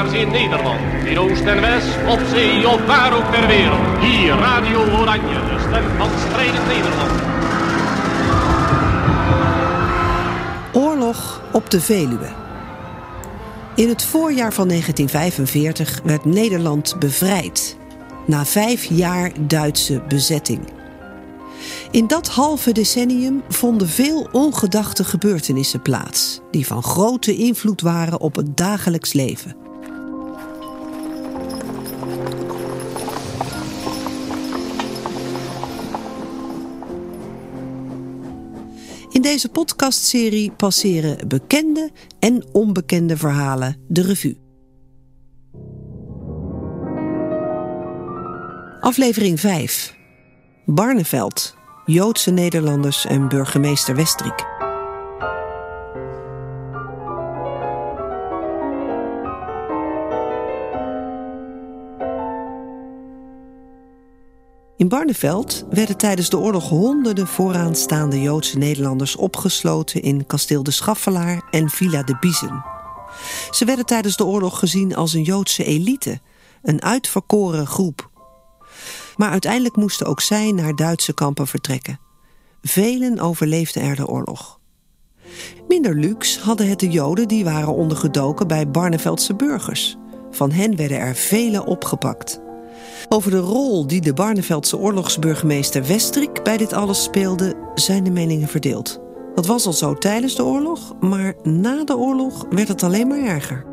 In Nederland, in Oost en West, op zee of waar ook ter wereld. Hier Radio Oranje, de stem van strijdend Nederland. Oorlog op de Veluwe. In het voorjaar van 1945 werd Nederland bevrijd. Na vijf jaar Duitse bezetting. In dat halve decennium vonden veel ongedachte gebeurtenissen plaats, die van grote invloed waren op het dagelijks leven. Deze podcastserie passeren bekende en onbekende verhalen de revue. Aflevering 5. Barneveld, Joodse Nederlanders en burgemeester Westrik. In Barneveld werden tijdens de oorlog honderden vooraanstaande Joodse Nederlanders opgesloten in kasteel de Schaffelaar en Villa de Biezen. Ze werden tijdens de oorlog gezien als een Joodse elite, een uitverkoren groep. Maar uiteindelijk moesten ook zij naar Duitse kampen vertrekken. Velen overleefden er de oorlog. Minder luxe hadden het de Joden die waren ondergedoken bij Barneveldse burgers. Van hen werden er vele opgepakt. Over de rol die de Barneveldse oorlogsburgemeester Westrik bij dit alles speelde, zijn de meningen verdeeld. Dat was al zo tijdens de oorlog, maar na de oorlog werd het alleen maar erger.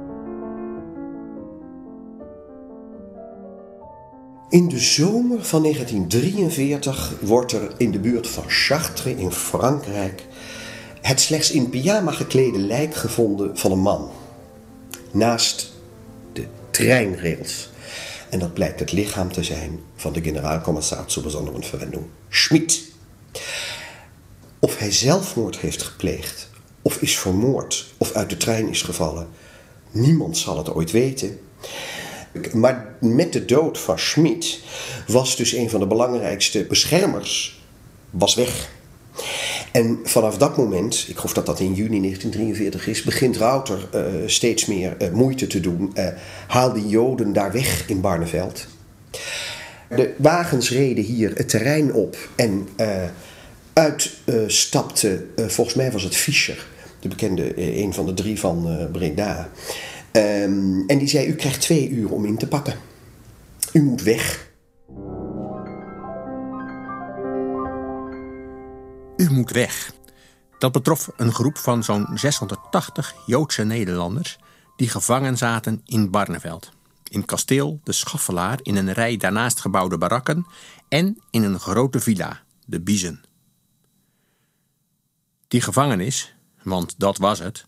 In de zomer van 1943 wordt er in de buurt van Chartres in Frankrijk het slechts in pyjama geklede lijk gevonden van een man. Naast de treinrails. En dat blijkt het lichaam te zijn van de generaalcommissaris zur besonderen Verwendung, Schmid. Of hij zelfmoord heeft gepleegd, of is vermoord, of uit de trein is gevallen, niemand zal het ooit weten. Maar met de dood van Schmid was dus een van de belangrijkste beschermers was weg. En vanaf dat moment, ik geloof dat dat in juni 1943 is, begint Rauter uh, steeds meer uh, moeite te doen. Uh, haal die Joden daar weg in Barneveld. De wagens reden hier het terrein op en uit stapte, volgens mij was het Fischer, de bekende, een van de drie van Breda. Um, en die zei: U krijgt twee uur om in te pakken. U moet weg. Moet weg. Dat betrof een groep van zo'n 680 Joodse Nederlanders die gevangen zaten in Barneveld. In kasteel De Schaffelaar in een rij daarnaast gebouwde barakken en in een grote villa, De Biezen. Die gevangenis, want dat was het,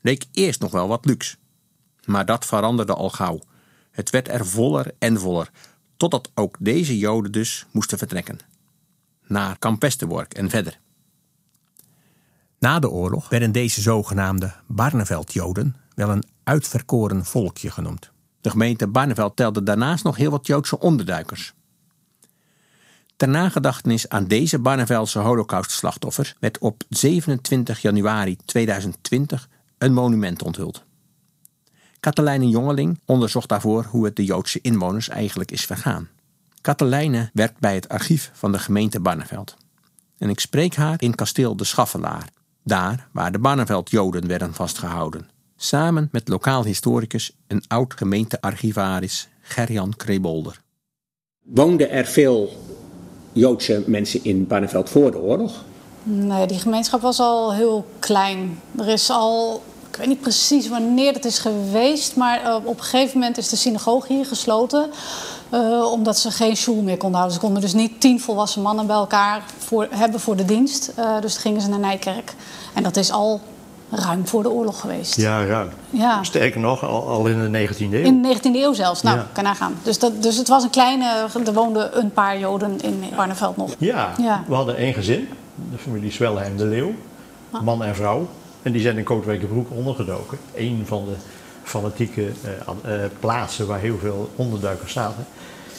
leek eerst nog wel wat luxe. Maar dat veranderde al gauw. Het werd er voller en voller, totdat ook deze Joden dus moesten vertrekken. Naar Kampesterbork en verder. Na de oorlog werden deze zogenaamde Barneveld-Joden wel een uitverkoren volkje genoemd. De gemeente Barneveld telde daarnaast nog heel wat Joodse onderduikers. Ter nagedachtenis aan deze Barneveldse holocaustslachtoffers werd op 27 januari 2020 een monument onthuld. Katelijne Jongeling onderzocht daarvoor hoe het de Joodse inwoners eigenlijk is vergaan. Katelijne werkt bij het archief van de gemeente Barneveld. En ik spreek haar in kasteel De Schaffelaar, daar waar de Barneveld-Joden werden vastgehouden. Samen met lokaal historicus en oud gemeentearchivaris Gerjan Krebolder. Woonden er veel Joodse mensen in Barneveld voor de oorlog? Nee, die gemeenschap was al heel klein. Er is al ik weet niet precies wanneer het is geweest, maar uh, op een gegeven moment is de synagoge hier gesloten. Uh, omdat ze geen school meer konden houden. Ze konden dus niet tien volwassen mannen bij elkaar voor, hebben voor de dienst. Uh, dus gingen ze naar Nijkerk. En dat is al ruim voor de oorlog geweest. Ja, ruim. Ja. Sterker nog, al, al, in de 19e eeuw. In de 19e eeuw zelfs. Nou, ja. kan nagaan. Dus, dat, dus het was een kleine... Er woonden een paar Joden in Barneveld nog. Ja, ja. we hadden één gezin. De familie Zwelheim de Leeuw. Man en vrouw. En die zijn in Kootwijkerbroek ondergedoken. Een van de fanatieke uh, uh, plaatsen waar heel veel onderduikers zaten.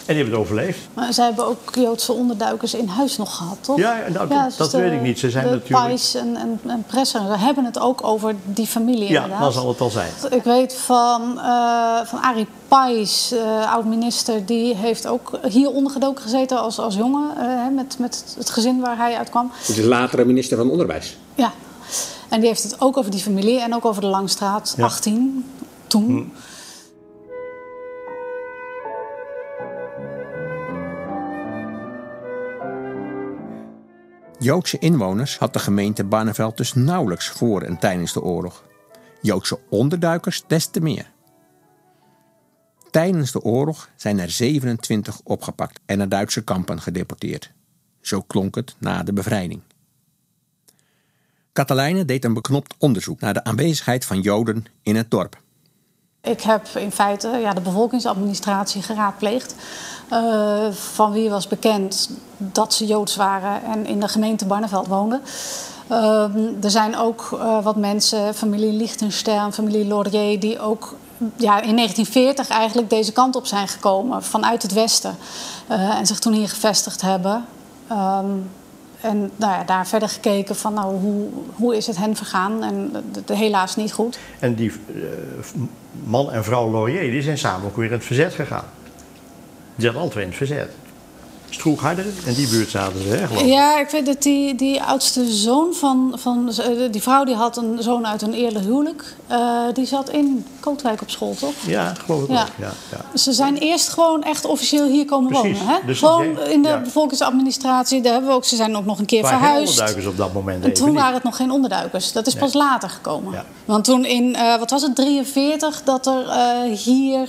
En die hebben het overleefd. Maar zij hebben ook Joodse onderduikers in huis nog gehad, toch? Ja, nou, dat- dat weet ik niet. Ze zijn de natuurlijk- Pais en, en, en Presser, ze hebben het ook over die familie Ja, inderdaad. dan zal het al zijn. Ik weet van, eh van Arie Pais, eh, oud-minister, die heeft ook hier ondergedoken gezeten als, als jongen, eh, hè, met, met het gezin waar hij uitkwam. Het is latere minister van Onderwijs. Ja, en die heeft het ook over die familie en ook over de Langstraat Ja. 18 toen. Joodse inwoners had de gemeente Barneveld dus nauwelijks voor en tijdens de oorlog. Joodse onderduikers des te meer. Tijdens de oorlog zijn er 27 opgepakt en naar Duitse kampen gedeporteerd. Zo klonk het na de bevrijding. Katelijne deed een beknopt onderzoek naar de aanwezigheid van Joden in het dorp. Ik heb in feite ja, de bevolkingsadministratie geraadpleegd. eh, van wie was bekend dat ze Joods waren en in de gemeente Barneveld woonden. Ehm, er zijn ook eh, wat mensen, familie Liechtenstein, familie Laurier, die ook ja, in 1940 eigenlijk deze kant op zijn gekomen vanuit het westen. eh, en zich toen hier gevestigd hebben. Ehm, en nou ja, daar verder gekeken van nou, hoe, hoe is het hen vergaan. En helaas niet goed. En die eh, man en vrouw Laurier die zijn samen ook weer in het verzet gegaan. Die zaten altijd in het verzet. Stroegharder, in die buurt zaten ze, hè, geloof ik. Ja, ik weet dat die, die oudste zoon van, van eh, die vrouw die had een zoon uit een eerlijk huwelijk. Eh, die zat in Kootwijk op school, toch? Ja, geloof ik Ja. ook. Ja, ja. Ze zijn eerst gewoon echt officieel hier komen Precies. wonen. Hè? Dus gewoon jij- in de ja. bevolkingsadministratie. Daar hebben we ook, ze zijn ook nog een keer geen verhuisd. onderduikers op dat moment En toen niet. waren het nog geen onderduikers. Dat is pas later gekomen. Want toen in, eh, wat was het, 43, dat er hier...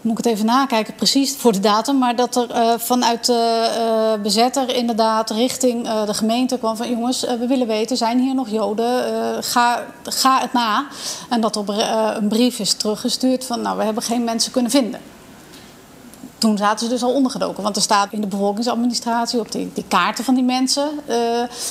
Moet ik het even nakijken precies voor de datum. Maar dat er eh, vanuit de eh, bezetter inderdaad richting eh, de gemeente kwam van... jongens, we willen weten, zijn hier nog Joden? Ga, ga het na. En dat eh, een brief is teruggestuurd van... nou, we hebben geen mensen kunnen vinden toen zaten ze dus al ondergedoken. Want er staat in de bevolkingsadministratie, op die, die kaarten van die mensen,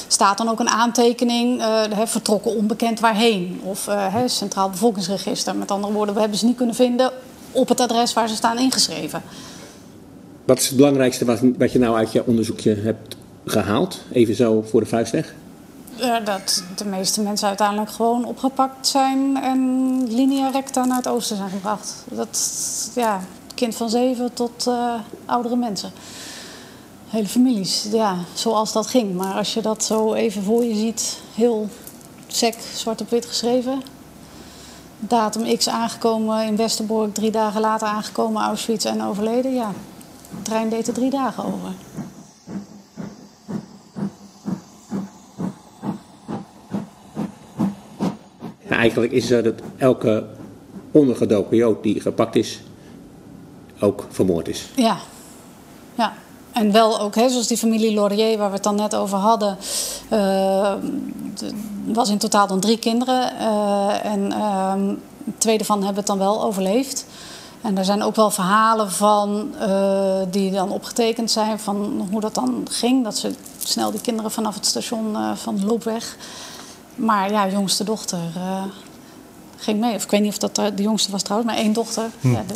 staat dan ook een aantekening, vertrokken onbekend waarheen. Of Centraal Bevolkingsregister. Met andere woorden, we hebben ze niet kunnen vinden op het adres waar ze staan ingeschreven. Wat is het belangrijkste wat, wat je nou uit je onderzoekje hebt gehaald? Even zo voor de vuist weg. Eh, dat de meeste mensen uiteindelijk gewoon opgepakt zijn en linea recta naar het oosten zijn gebracht. Dat, ja, kind van zeven tot eh, oudere mensen. Hele families, ja, zoals dat ging. Maar als je dat zo even voor je ziet, heel sec, zwart op wit geschreven. Datum X aangekomen in Westerbork, drie dagen later aangekomen Auschwitz en overleden. Ja, de trein deed er drie dagen over. En eigenlijk is dat elke ondergedoken Jood die gepakt is, ook vermoord is. Ja, ja. En wel ook, hè, zoals die familie Laurier, waar we het dan net over hadden. d- was in totaal dan drie kinderen. eh, en ehm twee daarvan hebben het dan wel overleefd. En er zijn ook wel verhalen van eh, die dan opgetekend zijn van hoe dat dan ging. Dat ze snel die kinderen vanaf het station van de Loopweg. Maar ja, jongste dochter ging mee. Of ik weet niet of dat de, jongste was trouwens, maar één dochter. Ja, de,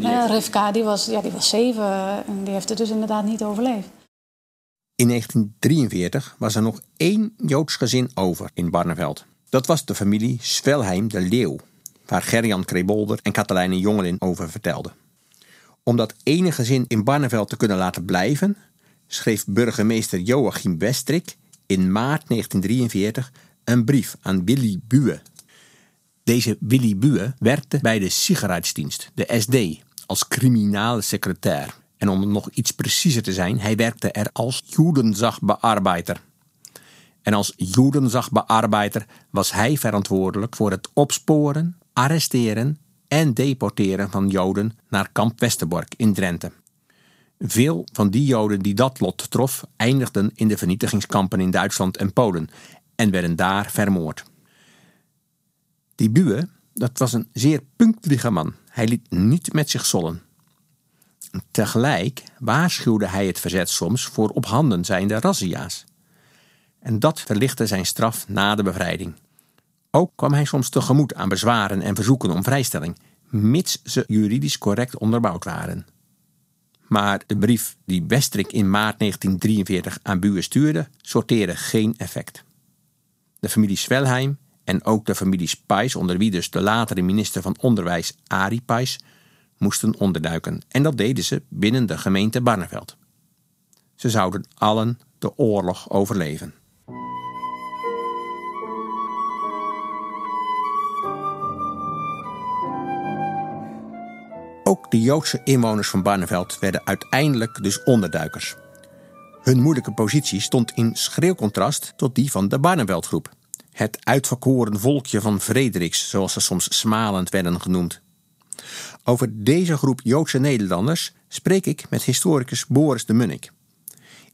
eh, Rivka, die was, ja, die was zeven en die heeft het dus inderdaad niet overleefd. In 1943 was er nog één Joods gezin over in Barneveld. Dat was de familie Svelheim de Leeuw, waar Gerjan Krebolder en Katelijne Jongelin over vertelden. Om dat ene gezin in Barneveld te kunnen laten blijven, schreef burgemeester Joachim Westrik in maart 1943 een brief aan Willy Buwe. Deze Willy Buwe werkte bij de Sicherheidsdienst, de SD, als criminale secretair. En om nog iets preciezer te zijn, hij werkte er als Judenzagbearbeider. En als Judenzagbearbeider was hij verantwoordelijk voor het opsporen, arresteren en deporteren van Joden naar kamp Westerbork in Drenthe. Veel van die Joden die dat lot trof, eindigden in de vernietigingskampen in Duitsland en Polen en werden daar vermoord. Die Buwe, dat was een zeer punctielige man. Hij liet niet met zich zollen. Tegelijk waarschuwde hij het verzet soms voor op handen zijnde razzia's. En dat verlichtte zijn straf na de bevrijding. Ook kwam hij soms tegemoet aan bezwaren en verzoeken om vrijstelling, mits ze juridisch correct onderbouwd waren. Maar de brief die Westrik in maart 1943 aan Buur stuurde, sorteerde geen effect. De familie Swelheim en ook de familie Spijs, onder wie dus de latere minister van Onderwijs Arie Pijs, moesten onderduiken. En dat deden ze binnen de gemeente Barneveld. Ze zouden allen de oorlog overleven. Ook de Joodse inwoners van Barneveld werden uiteindelijk dus onderduikers. Hun moeilijke positie stond in schril contrast tot die van de Barneveldgroep. Het uitverkoren volkje van Frederiks, zoals ze soms smalend werden genoemd. Over deze groep Joodse Nederlanders spreek ik met historicus Boris de Munnik.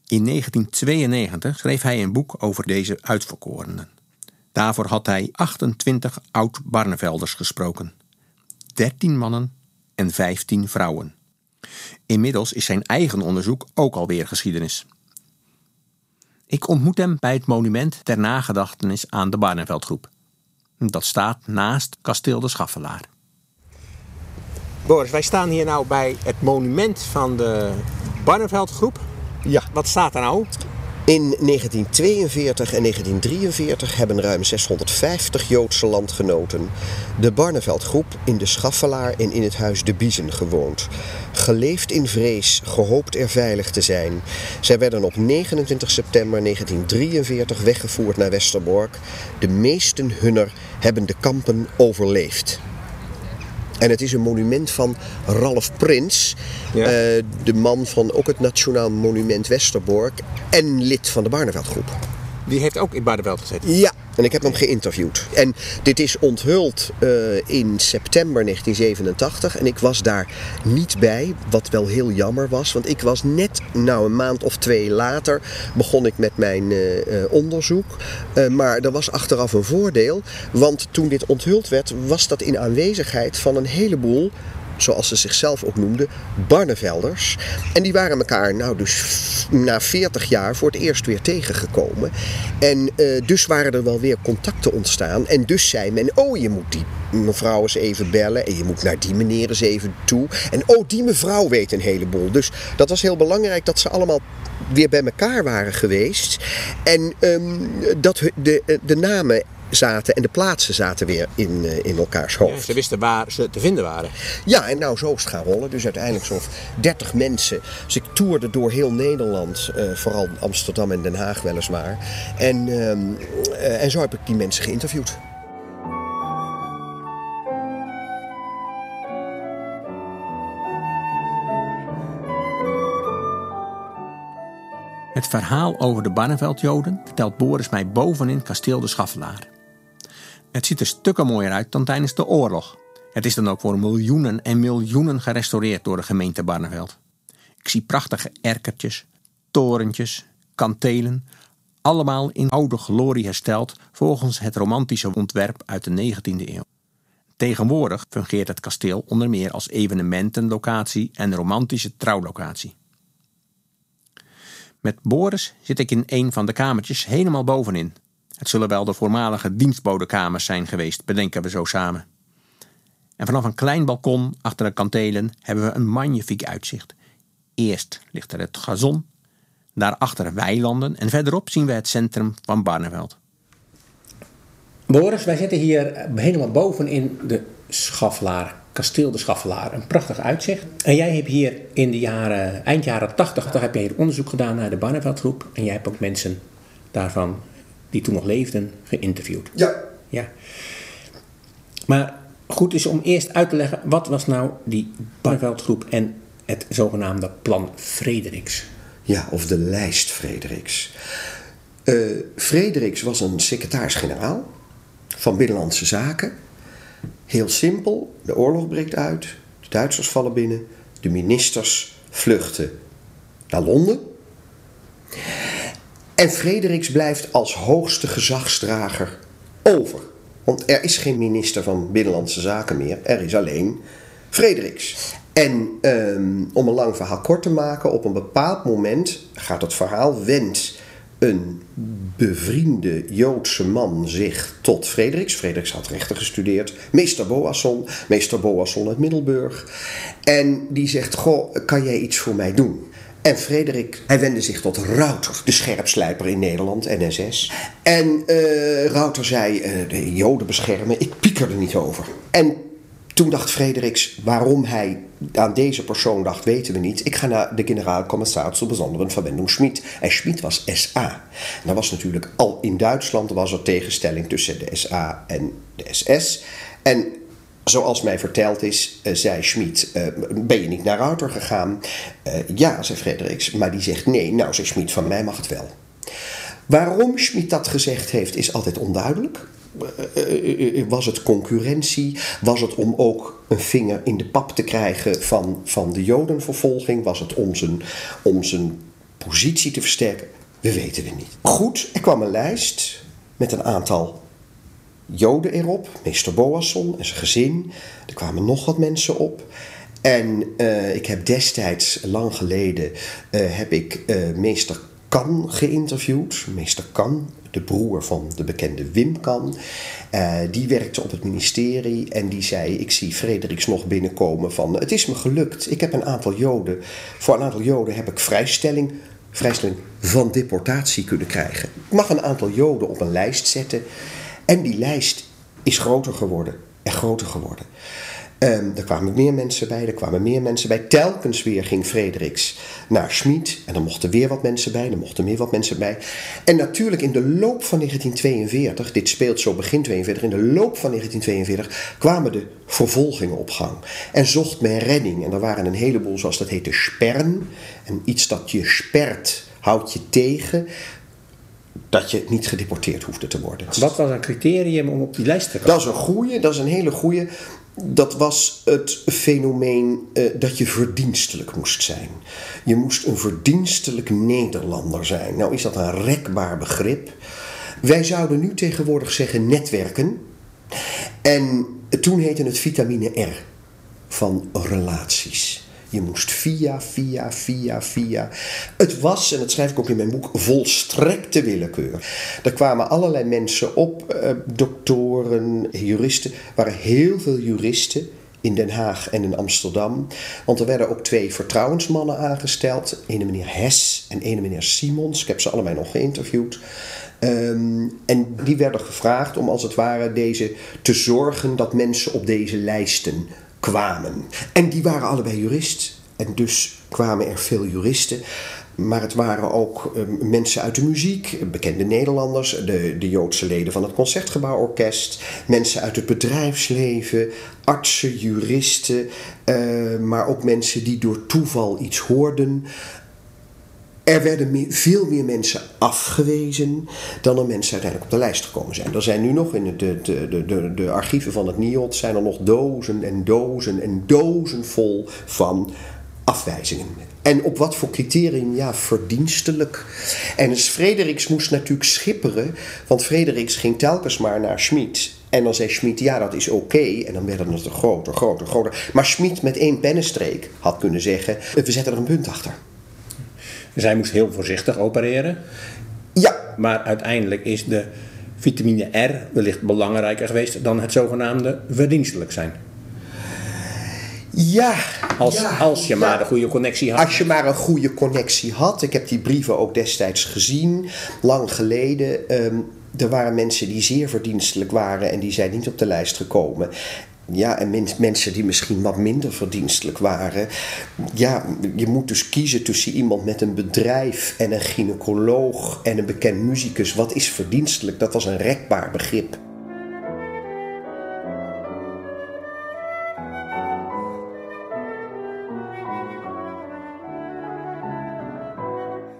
In 1992 schreef hij een boek over deze uitverkorenen. Daarvoor had hij 28 oud-Barnevelders gesproken. 13 mannen en 15 vrouwen. Inmiddels is zijn eigen onderzoek ook alweer geschiedenis. Ik ontmoet hem bij het monument ter nagedachtenis aan de Barneveldgroep. Dat staat naast kasteel de Schaffelaar. Boris, wij staan hier nou bij het monument van de Barneveldgroep. Ja. Wat staat er nou? In 1942 en 1943 hebben ruim 650 Joodse landgenoten de Barneveldgroep in de Schaffelaar en in het huis De Biezen gewoond. Geleefd in vrees, gehoopt er veilig te zijn. Zij werden op 29 september 1943 weggevoerd naar Westerbork. De meesten hunner hebben de kampen overleefd. En het is een monument van Ralf Prins, Ja. eh, de man van ook het Nationaal Monument Westerbork en lid van de Barneveldgroep. Die heeft ook in Barneveld gezeten. Ja, en ik heb hem geïnterviewd. En dit is onthuld eh, in september 1987 en ik was daar niet bij, wat wel heel jammer was, want ik was net, nou een maand of twee later, begon ik met mijn eh, eh, onderzoek. Maar er was achteraf een voordeel, want toen dit onthuld werd, was dat in aanwezigheid van een heleboel zoals ze zichzelf ook noemden, Barnevelders. En die waren elkaar nou dus na 40 jaar voor het eerst weer tegengekomen. En eh, dus waren er wel weer contacten ontstaan. En dus zei men, oh je moet die mevrouw eens even bellen. En je moet naar die meneer eens even toe. En oh die mevrouw weet een heleboel. Dus dat was heel belangrijk dat ze allemaal weer bij elkaar waren geweest. En ehm, dat de, de namen zaten en de plaatsen zaten weer in, eh, in elkaars hoofd. Ze wisten waar ze te vinden waren. Ja, en nou zo is het gaan rollen. Dus uiteindelijk zo'n 30 mensen. Dus ik toerde door heel Nederland, eh, vooral Amsterdam en Den Haag weliswaar. En, ehm, eh, en zo heb ik die mensen geïnterviewd. Het verhaal over de Barneveldjoden vertelt Boris mij bovenin kasteel de Schaffelaar. Het ziet er stukken mooier uit dan tijdens de oorlog. Het is dan ook voor miljoenen en miljoenen gerestaureerd door de gemeente Barneveld. Ik zie prachtige erkertjes, torentjes, kantelen, allemaal in oude glorie hersteld volgens het romantische ontwerp uit de 19e eeuw. Tegenwoordig fungeert het kasteel onder meer als evenementenlocatie en romantische trouwlocatie. Met Boris zit ik in een van de kamertjes helemaal bovenin. Het zullen wel de voormalige dienstbodekamers zijn geweest, bedenken we zo samen. En vanaf een klein balkon achter de kantelen hebben we een magnifiek uitzicht. Eerst ligt er het gazon, daarachter weilanden en verderop zien we het centrum van Barneveld. Boris, wij zitten hier helemaal bovenin de Schaffelaar, kasteel de Schaffelaar. Een prachtig uitzicht. En jij hebt hier in de jaren, eind jaren 80, toch heb je hier onderzoek gedaan naar de Barneveldgroep. En jij hebt ook mensen daarvan, die toen nog leefden, geïnterviewd. Ja. Ja. Maar goed is om eerst uit te leggen, wat was nou die Barneveldgroep en het zogenaamde plan Frederiks? Ja, of de lijst Frederiks. Eh Frederiks was een secretaris-generaal van Binnenlandse Zaken. Heel simpel, de oorlog breekt uit, de Duitsers vallen binnen, de ministers vluchten naar Londen. En Frederiks blijft als hoogste gezagsdrager over. Want er is geen minister van Binnenlandse Zaken meer, er is alleen Frederiks. En ehm, om een lang verhaal kort te maken, op een bepaald moment gaat het verhaal wendt een bevriende Joodse man zich tot Frederiks. Frederiks had rechten gestudeerd. Meester Boasson, meester Boasson uit Middelburg. En die zegt, goh, kan jij iets voor mij doen? En Frederik, hij wendde zich tot Rauter, de scherpslijper in Nederland, NSS. En uh, Rauter zei, uh, de Joden beschermen, ik pieker er niet over. En toen dacht Frederiks, waarom hij aan deze persoon dacht, weten we niet. Ik ga naar de generaal-commissaris zur besonderen Verwendung Schmid. En Schmid was SA. En dat was natuurlijk al in Duitsland was er tegenstelling tussen de SA en de SS. En zoals mij verteld is, uh, zei Schmid, uh, ben je niet naar Rauter gegaan? Uh, ja, zei Frederiks, maar die zegt nee. Nou, zei Schmid, van mij mag het wel. Waarom Schmid dat gezegd heeft, is altijd onduidelijk. Was het concurrentie? Was het om ook een vinger in de pap te krijgen van, van de Jodenvervolging? Was het om zijn, om zijn positie te versterken? We weten het niet. Goed, er kwam een lijst met een aantal Joden erop, meester Boasson en zijn gezin. Er kwamen nog wat mensen op. En uh, ik heb destijds, lang geleden, uh, heb ik uh, meester Kan geïnterviewd. Meester Kan, de broer van de bekende Wim Kan. die werkte op het ministerie en die zei: Ik zie Frederiks nog binnenkomen van. Het is me gelukt. Ik heb een aantal Joden. Voor een aantal Joden heb ik vrijstelling, vrijstelling van deportatie kunnen krijgen. Ik mag een aantal Joden op een lijst zetten. En die lijst is groter geworden en groter geworden. Um, er kwamen meer mensen bij, er kwamen meer mensen bij. Telkens weer ging Frederiks naar Schmid. En dan mochten weer wat mensen bij, er mochten meer wat mensen bij. En natuurlijk in de loop van 1942, dit speelt zo begin 42, in de loop van 1942 kwamen de vervolgingen op gang. En zocht men redding. En er waren een heleboel, zoals dat heette, sperren. En iets dat je spert, houdt je tegen dat je niet gedeporteerd hoefde te worden. Wat was een criterium om op die lijst te komen? Dat is een goeie, dat is een hele goeie. Dat was het fenomeen uh, dat je verdienstelijk moest zijn. Je moest een verdienstelijk Nederlander zijn. Nou is dat een rekbaar begrip. Wij zouden nu tegenwoordig zeggen netwerken. En toen heette het vitamine R van relaties. Je moest via, via, via, via. Het was, en dat schrijf ik ook in mijn boek, volstrekte willekeur. Er kwamen allerlei mensen op, eh, doktoren, juristen. Er waren heel veel juristen in Den Haag en in Amsterdam. Want er werden ook twee vertrouwensmannen aangesteld. Ene meneer Hes en ene meneer Simons. Ik heb ze allebei nog geïnterviewd. Um, en die werden gevraagd om als het ware deze te zorgen dat mensen op deze lijsten kwamen. En die waren allebei jurist. En dus kwamen er veel juristen. Maar het waren ook um, mensen uit de muziek, bekende Nederlanders, de, de Joodse leden van het Concertgebouworkest, mensen uit het bedrijfsleven, artsen, juristen, uh, maar ook mensen die door toeval iets hoorden. Er werden veel meer mensen afgewezen dan er mensen uiteindelijk op de lijst gekomen zijn. Er zijn nu nog in de, de, de, de, archieven van het NIOD zijn er nog dozen en dozen en dozen vol van afwijzingen. En op wat voor criterium? Ja, verdienstelijk. En Frederiks moest natuurlijk schipperen, want Frederiks ging telkens maar naar Schmid. En dan zei Schmid, ja, dat is oké. En dan werden het groter, groter, groter. Maar Schmid met één pennenstreek had kunnen zeggen, we zetten er een punt achter. Zij moest heel voorzichtig opereren. Ja. Maar uiteindelijk is de vitamine R wellicht belangrijker geweest dan het zogenaamde verdienstelijk zijn. Ja. Als, ja, als je ja. maar een goede connectie had. Als je maar een goede connectie had. Ik heb die brieven ook destijds gezien, lang geleden. Um, er waren mensen die zeer verdienstelijk waren en die zijn niet op de lijst gekomen. Ja, en mens, mensen die misschien wat minder verdienstelijk waren. Ja, je moet dus kiezen tussen iemand met een bedrijf en een gynaecoloog en een bekend muzikus. Wat is verdienstelijk? Dat was een rekbaar begrip.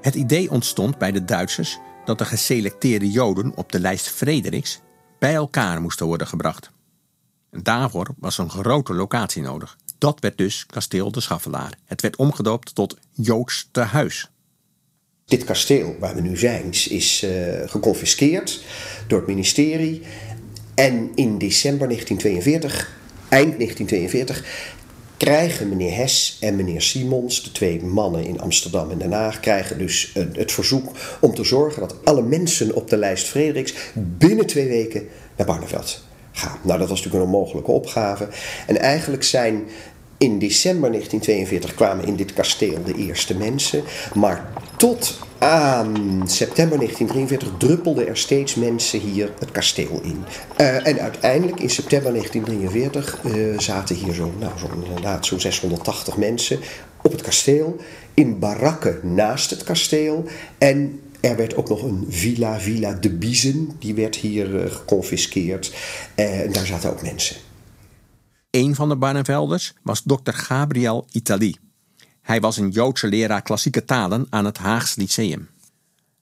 Het idee ontstond bij de Duitsers dat de geselecteerde Joden op de lijst Frederiks bij elkaar moesten worden gebracht. En daarvoor was een grote locatie nodig. Dat werd dus Kasteel de Schaffelaar. Het werd omgedoopt tot Joods tehuis. Dit kasteel waar we nu zijn is uh, geconfiskeerd door het ministerie. En in december 1942, eind 1942, krijgen meneer Hes en meneer Simons, de twee mannen in Amsterdam en Den Haag, krijgen dus het verzoek om te zorgen dat alle mensen op de lijst Frederiks binnen twee weken naar Barneveld Nou, dat was natuurlijk een onmogelijke opgave. En eigenlijk zijn in december 1942 kwamen in dit kasteel de eerste mensen. Maar tot aan september 1943 druppelden er steeds mensen hier het kasteel in. Uh, en uiteindelijk in september 1943 uh, zaten hier nou, zo, inderdaad zo'n 680 mensen op het kasteel. In barakken naast het kasteel. En er werd ook nog een villa, Villa de Biezen, die werd hier uh, geconfiskeerd. en daar zaten ook mensen. Een van de Barnevelders was dokter Gabriel Itali. Hij was een Joodse leraar klassieke talen aan het Haags Lyceum.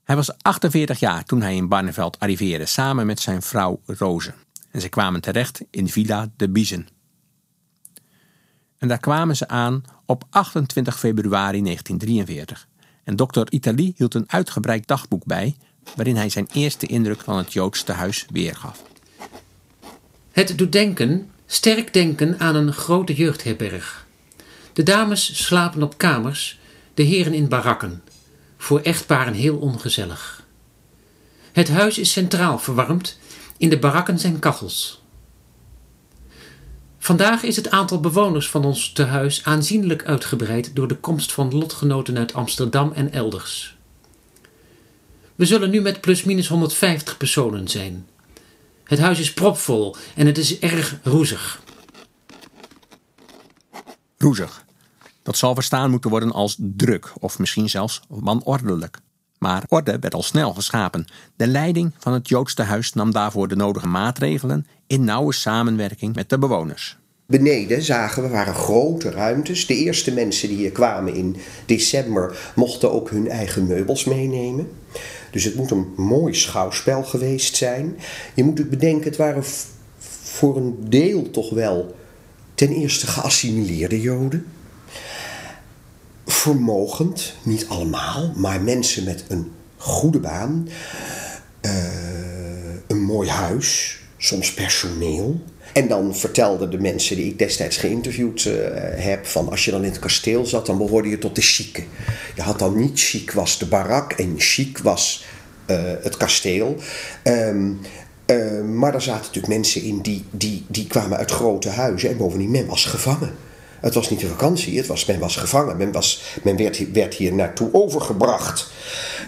Hij was 48 jaar toen hij in Barneveld arriveerde samen met zijn vrouw Roze. En ze kwamen terecht in Villa de Biezen. En daar kwamen ze aan op 28 februari 1943. En dokter Itali hield een uitgebreid dagboek bij, waarin hij zijn eerste indruk van het Joods tehuis weergaf. Het doet denken, sterk denken aan een grote jeugdherberg. De dames slapen op kamers, de heren in barakken. Voor echtparen heel ongezellig. Het huis is centraal verwarmd, in de barakken zijn kachels. Vandaag is het aantal bewoners van ons tehuis aanzienlijk uitgebreid door de komst van lotgenoten uit Amsterdam en elders. We zullen nu met plusminus 150 personen zijn. Het huis is propvol en het is erg roezig. Roezig. Dat zal verstaan moeten worden als druk of misschien zelfs wanordelijk. Maar orde werd al snel geschapen. De leiding van het Joodste huis nam daarvoor de nodige maatregelen in nauwe samenwerking met de bewoners. Beneden zagen we waren grote ruimtes. De eerste mensen die hier kwamen in december mochten ook hun eigen meubels meenemen. Dus het moet een mooi schouwspel geweest zijn. Je moet bedenken, het waren voor een deel toch wel ten eerste geassimileerde Joden vermogend, niet allemaal, maar mensen met een goede baan, uh, een mooi huis, soms personeel. En dan vertelden de mensen die ik destijds geïnterviewd uh, heb: van als je dan in het kasteel zat, dan behoorde je tot de chique. Je had dan niet chic was de barak en chic was uh, het kasteel. Um, uh, maar daar zaten natuurlijk mensen in die, die, die kwamen uit grote huizen en bovendien men was gevangen. Het was niet een vakantie, het was, men was gevangen, men, was, men werd, werd hier naartoe overgebracht.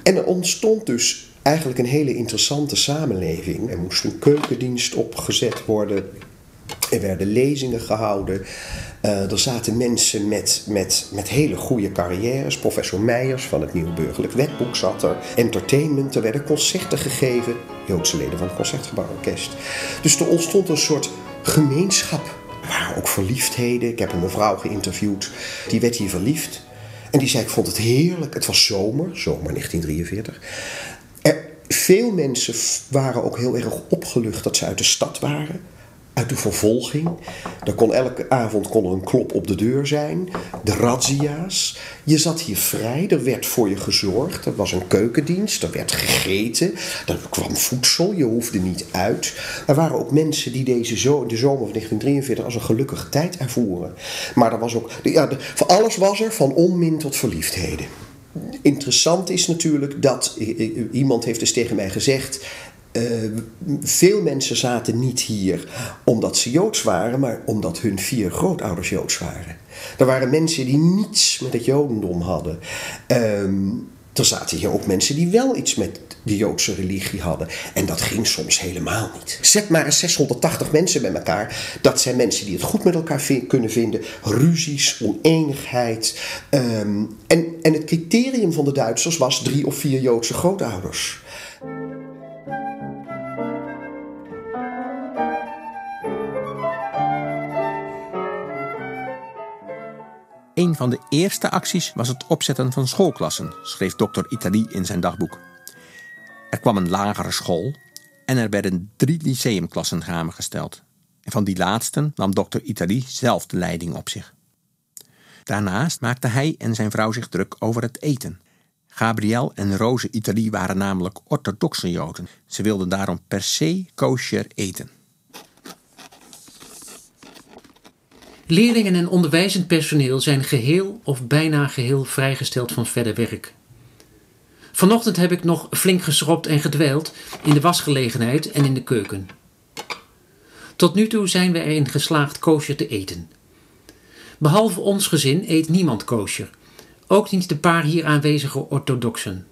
En er ontstond dus eigenlijk een hele interessante samenleving. Er moest een keukendienst opgezet worden, er werden lezingen gehouden. Uh, er zaten mensen met, met, met hele goede carrières. Professor Meijers van het Nieuw Burgerlijk Wetboek zat er. Entertainment, er werden concerten gegeven. Joodse leden van het Concertgebouworkest. Dus er ontstond een soort gemeenschap waren ook verliefdheden. Ik heb een mevrouw geïnterviewd, die werd hier verliefd. En die zei, ik vond het heerlijk. Het was zomer, zomer 1943. Veel mensen waren ook heel erg opgelucht dat ze uit de stad waren uit de vervolging. Er kon elke avond kon er een klop op de deur zijn. De razzia's. Je zat hier vrij, er werd voor je gezorgd. Er was een keukendienst, er werd gegeten. Er kwam voedsel, je hoefde niet uit. Er waren ook mensen die deze zo, de zomer van 1943 als een gelukkige tijd ervoeren. Maar er was ook, ja, alles was er, van onmin tot verliefdheden. Interessant is natuurlijk dat iemand heeft dus tegen mij gezegd: uh, veel mensen zaten niet hier omdat ze Joods waren, maar omdat hun vier grootouders Joods waren. Er waren mensen die niets met het Jodendom hadden. Um, er zaten hier ook mensen die wel iets met de Joodse religie hadden. En dat ging soms helemaal niet. Zet maar eens 680 mensen bij elkaar. Dat zijn mensen die het goed met elkaar kunnen vinden. Ruzies, oneenigheid. Um, en, en het criterium van de Duitsers was drie of vier Joodse grootouders. Een van de eerste acties was het opzetten van schoolklassen, schreef dokter Itali in zijn dagboek. Er kwam een lagere school en er werden drie lyceumklassen samengesteld. En van die laatsten nam dokter Itali zelf de leiding op zich. Daarnaast maakte hij en zijn vrouw zich druk over het eten. Gabriel en Rose Itali waren namelijk orthodoxe Joden. Ze wilden daarom per se kosher eten. Leerlingen en onderwijzend personeel zijn geheel of bijna geheel vrijgesteld van verder werk. Vanochtend heb ik nog flink geschropt en gedwijld in de wasgelegenheid en in de keuken. Tot nu toe zijn we erin geslaagd koosje te eten. Behalve ons gezin eet niemand koosjer, ook niet de paar hier aanwezige orthodoxen.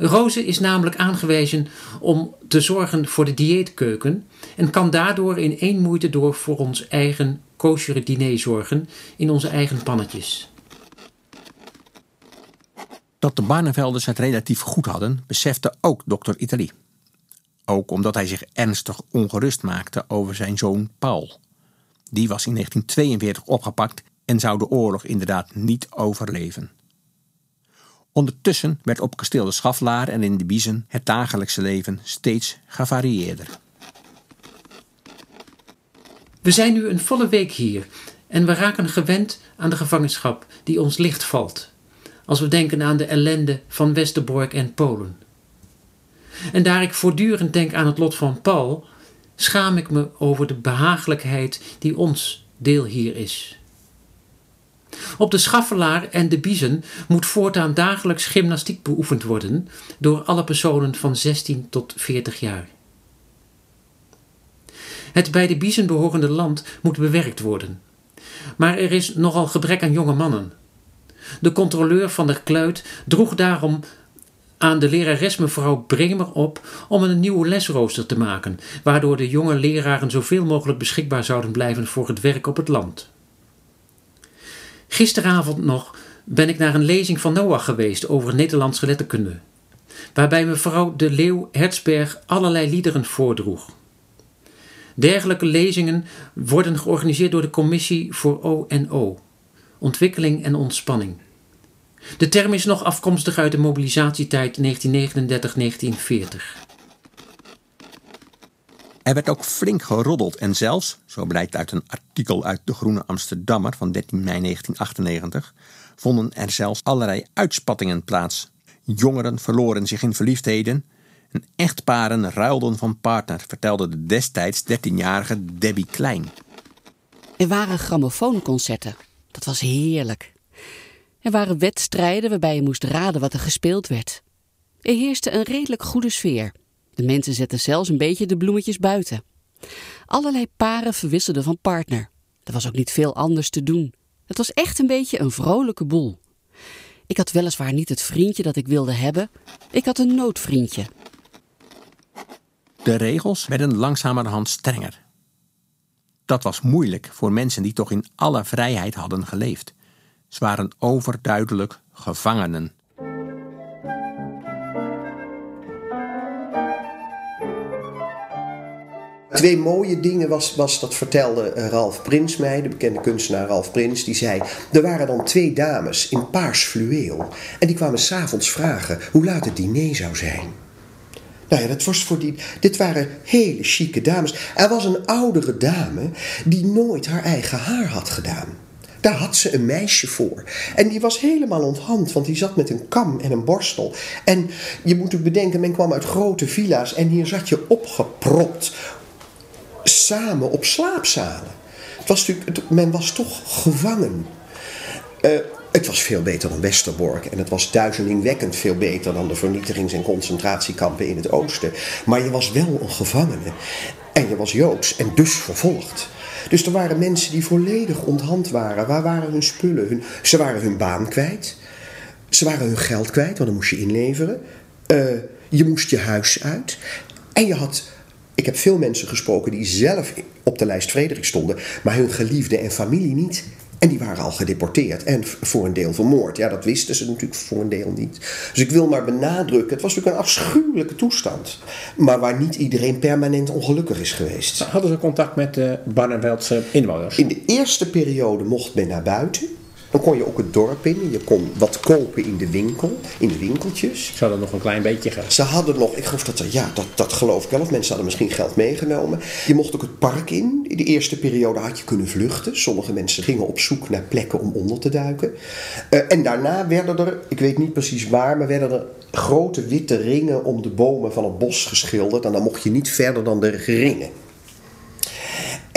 Roze is namelijk aangewezen om te zorgen voor de dieetkeuken en kan daardoor in één moeite door voor ons eigen koosjere diner zorgen in onze eigen pannetjes. Dat de Barnevelders het relatief goed hadden, besefte ook dokter Italie. Ook omdat hij zich ernstig ongerust maakte over zijn zoon Paul. Die was in 1942 opgepakt en zou de oorlog inderdaad niet overleven. Ondertussen werd op kasteel de Schaflaar en in de Biezen het dagelijkse leven steeds gevarieerder. We zijn nu een volle week hier en we raken gewend aan de gevangenschap die ons licht valt, als we denken aan de ellende van Westerbork en Polen. En daar ik voortdurend denk aan het lot van Paul, schaam ik me over de behagelijkheid die ons deel hier is. Op de Schaffelaar en de Biezen moet voortaan dagelijks gymnastiek beoefend worden door alle personen van 16 tot 40 jaar. Het bij de Biezen behorende land moet bewerkt worden. Maar er is nogal gebrek aan jonge mannen. De controleur van de kluit droeg daarom aan de lerares mevrouw Bremer op om een nieuwe lesrooster te maken, waardoor de jonge leraren zoveel mogelijk beschikbaar zouden blijven voor het werk op het land. Gisteravond nog ben ik naar een lezing van Noach geweest over Nederlandse letterkunde, waarbij mevrouw de Leeuw Hertzberg allerlei liederen voordroeg. Dergelijke lezingen worden georganiseerd door de Commissie voor ONO, Ontwikkeling en Ontspanning. De term is nog afkomstig uit de mobilisatietijd 1939-1940. Er werd ook flink geroddeld en zelfs, zo blijkt uit een artikel uit de Groene Amsterdammer van 13 mei 1998, vonden er zelfs allerlei uitspattingen plaats. Jongeren verloren zich in verliefdheden en echtparen ruilden van partner, vertelde de destijds 13-jarige Debbie Klein. Er waren grammofoonconcerten. Dat was heerlijk. Er waren wedstrijden waarbij je moest raden wat er gespeeld werd. Er heerste een redelijk goede sfeer. De mensen zetten zelfs een beetje de bloemetjes buiten. Allerlei paren verwisselden van partner. Er was ook niet veel anders te doen. Het was echt een beetje een vrolijke boel. Ik had weliswaar niet het vriendje dat ik wilde hebben. Ik had een noodvriendje. De regels werden langzamerhand strenger. Dat was moeilijk voor mensen die toch in alle vrijheid hadden geleefd. Ze waren overduidelijk gevangenen. Twee mooie dingen was, was dat vertelde eh, Ralf Prins mij, de bekende kunstenaar Ralf Prins. Die zei, er waren dan twee dames in paars fluweel. En die kwamen s'avonds vragen hoe laat het diner zou zijn. Nou ja, dat was voor die, dit waren hele chique dames. Er was een oudere dame die nooit haar eigen haar had gedaan. Daar had ze een meisje voor. En die was helemaal onthand, want die zat met een kam en een borstel. En je moet ook bedenken, men kwam uit grote villa's en hier zat je opgepropt samen op slaapzalen. Het was natuurlijk, men was toch gevangen. Uh, het was veel beter dan Westerbork en het was duizelingwekkend veel beter dan de vernietigings- en concentratiekampen in het oosten. Maar je was wel een gevangene en je was joods en dus vervolgd. Dus er waren mensen die volledig onthand waren. Waar waren hun spullen? Ze waren hun baan kwijt. Ze waren hun geld kwijt, want dan moest je inleveren. Uh, je moest je huis uit. En je had ik heb veel mensen gesproken die zelf op de lijst Frederik stonden, maar hun geliefde en familie niet. En die waren al gedeporteerd en voor een deel vermoord. Ja, dat wisten ze natuurlijk voor een deel niet. Dus ik wil maar benadrukken, het was natuurlijk een afschuwelijke toestand. Maar waar niet iedereen permanent ongelukkig is geweest. Hadden ze contact met de Barneveldse inwoners? In de eerste periode mocht men naar buiten. Dan kon je ook het dorp in. Je kon wat kopen in de winkel, in de winkeltjes. Ze hadden nog een klein beetje geld. Ze hadden nog, ik geloof dat er, ja, dat, dat geloof ik wel. Of mensen hadden misschien geld meegenomen. Je mocht ook het park in. In de eerste periode had je kunnen vluchten. Sommige mensen gingen op zoek naar plekken om onder te duiken. Uh, en daarna werden er, ik weet niet precies waar, maar werden er grote witte ringen om de bomen van het bos geschilderd. En dan mocht je niet verder dan de ringen.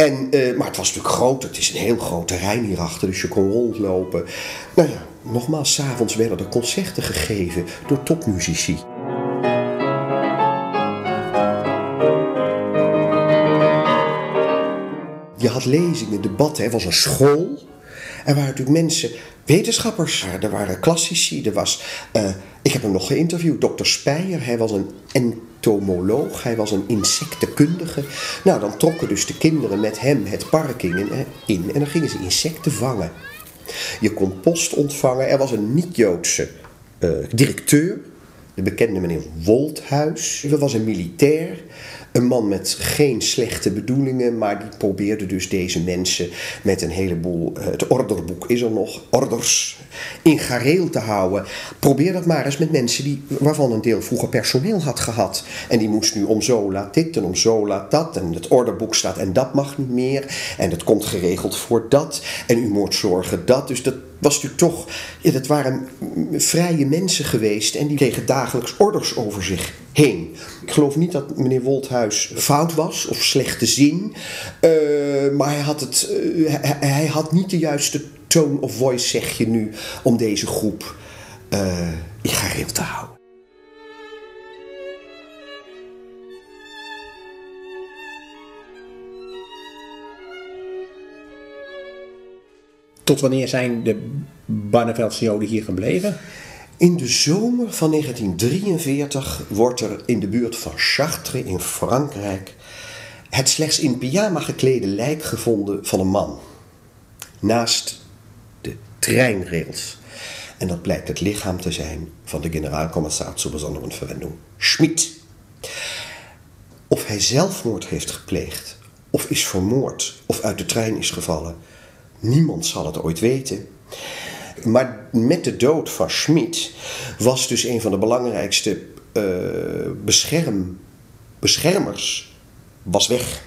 En, eh, maar het was natuurlijk groot. Het is een heel groot terrein hierachter, dus je kon rondlopen. Nou ja, nogmaals, s'avonds werden er concerten gegeven door topmuzici. Je had lezingen, debatten, er was een school. Er waren natuurlijk mensen, wetenschappers, er waren klassici. Er was, eh, ik heb hem nog geïnterviewd, dokter Speyer. Hij was een entomoloog, hij was een insectenkundige. Nou, dan trokken dus de kinderen met hem het park in, eh, en dan gingen ze insecten vangen. Je kon post ontvangen. Er was een niet-Joodse eh, directeur, de bekende meneer Wolthuis. Er was een militair. Een man met geen slechte bedoelingen, maar die probeerde dus deze mensen met een heleboel, eh, het orderboek is er nog, orders, in gareel te houden. Probeer dat maar eens met mensen die, waarvan een deel vroeger personeel had gehad. En die moest nu om zo laat dit en om zo laat dat. En het orderboek staat en dat mag niet meer. En het komt geregeld voor dat. En u moet zorgen dat. Dus dat was natuurlijk toch, dat waren vrije mensen geweest en die kregen dagelijks orders over zich heen. Ik geloof niet dat meneer Wolthuis fout was of slecht te zien, uh, maar hij had, het, uh, hij, had niet de juiste tone of voice, zeg je nu, om deze groep uh, in gareel te houden. Tot wanneer zijn de Barneveldse Joden hier gebleven? In de zomer van 1943 wordt er in de buurt van Chartres in Frankrijk het slechts in pyjama geklede lijk gevonden van een man. Naast de treinrails. En dat blijkt het lichaam te zijn van de generaalcommissaris zur besonderen Verwendung, Schmid. Of hij zelfmoord heeft gepleegd, of is vermoord, of uit de trein is gevallen, niemand zal het ooit weten. Maar met de dood van Schmid was dus een van de belangrijkste uh, bescherm, beschermers was weg.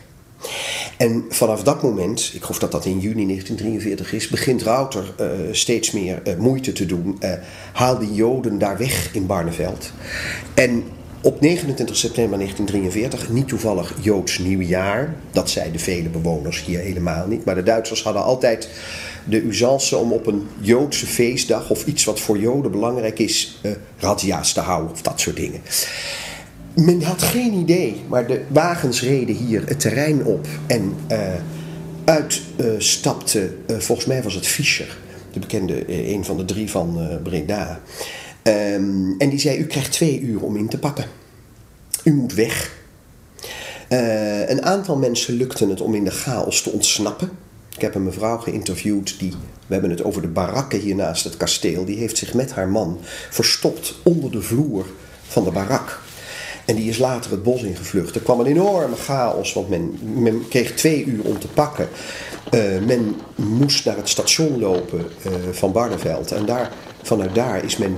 En vanaf dat moment, ik geloof dat dat in juni 1943 is, begint Rauter uh, steeds meer uh, moeite te doen. Haal die Joden daar weg in Barneveld. En op 29 september 1943, niet toevallig Joods nieuwjaar, dat zeiden vele bewoners hier helemaal niet, maar de Duitsers hadden altijd de usance om op een Joodse feestdag of iets wat voor Joden belangrijk is, uh, razzia's te houden of dat soort dingen. Men had geen idee, maar de wagens reden hier het terrein op en uh, uit uh, stapte, volgens mij was het Fischer, de bekende, een van de drie van Breda. Um, en die zei: U krijgt twee uur om in te pakken. U moet weg. Uh, een aantal mensen lukte het om in de chaos te ontsnappen. Ik heb een mevrouw geïnterviewd die, we hebben het over de barakken hier naast het kasteel, die heeft zich met haar man verstopt onder de vloer van de barak. En die is later het bos ingevlucht. Er kwam een enorme chaos, want men, kreeg twee uur om te pakken. Uh, men moest naar het station lopen uh, van Barneveld. En daar, vanuit daar is men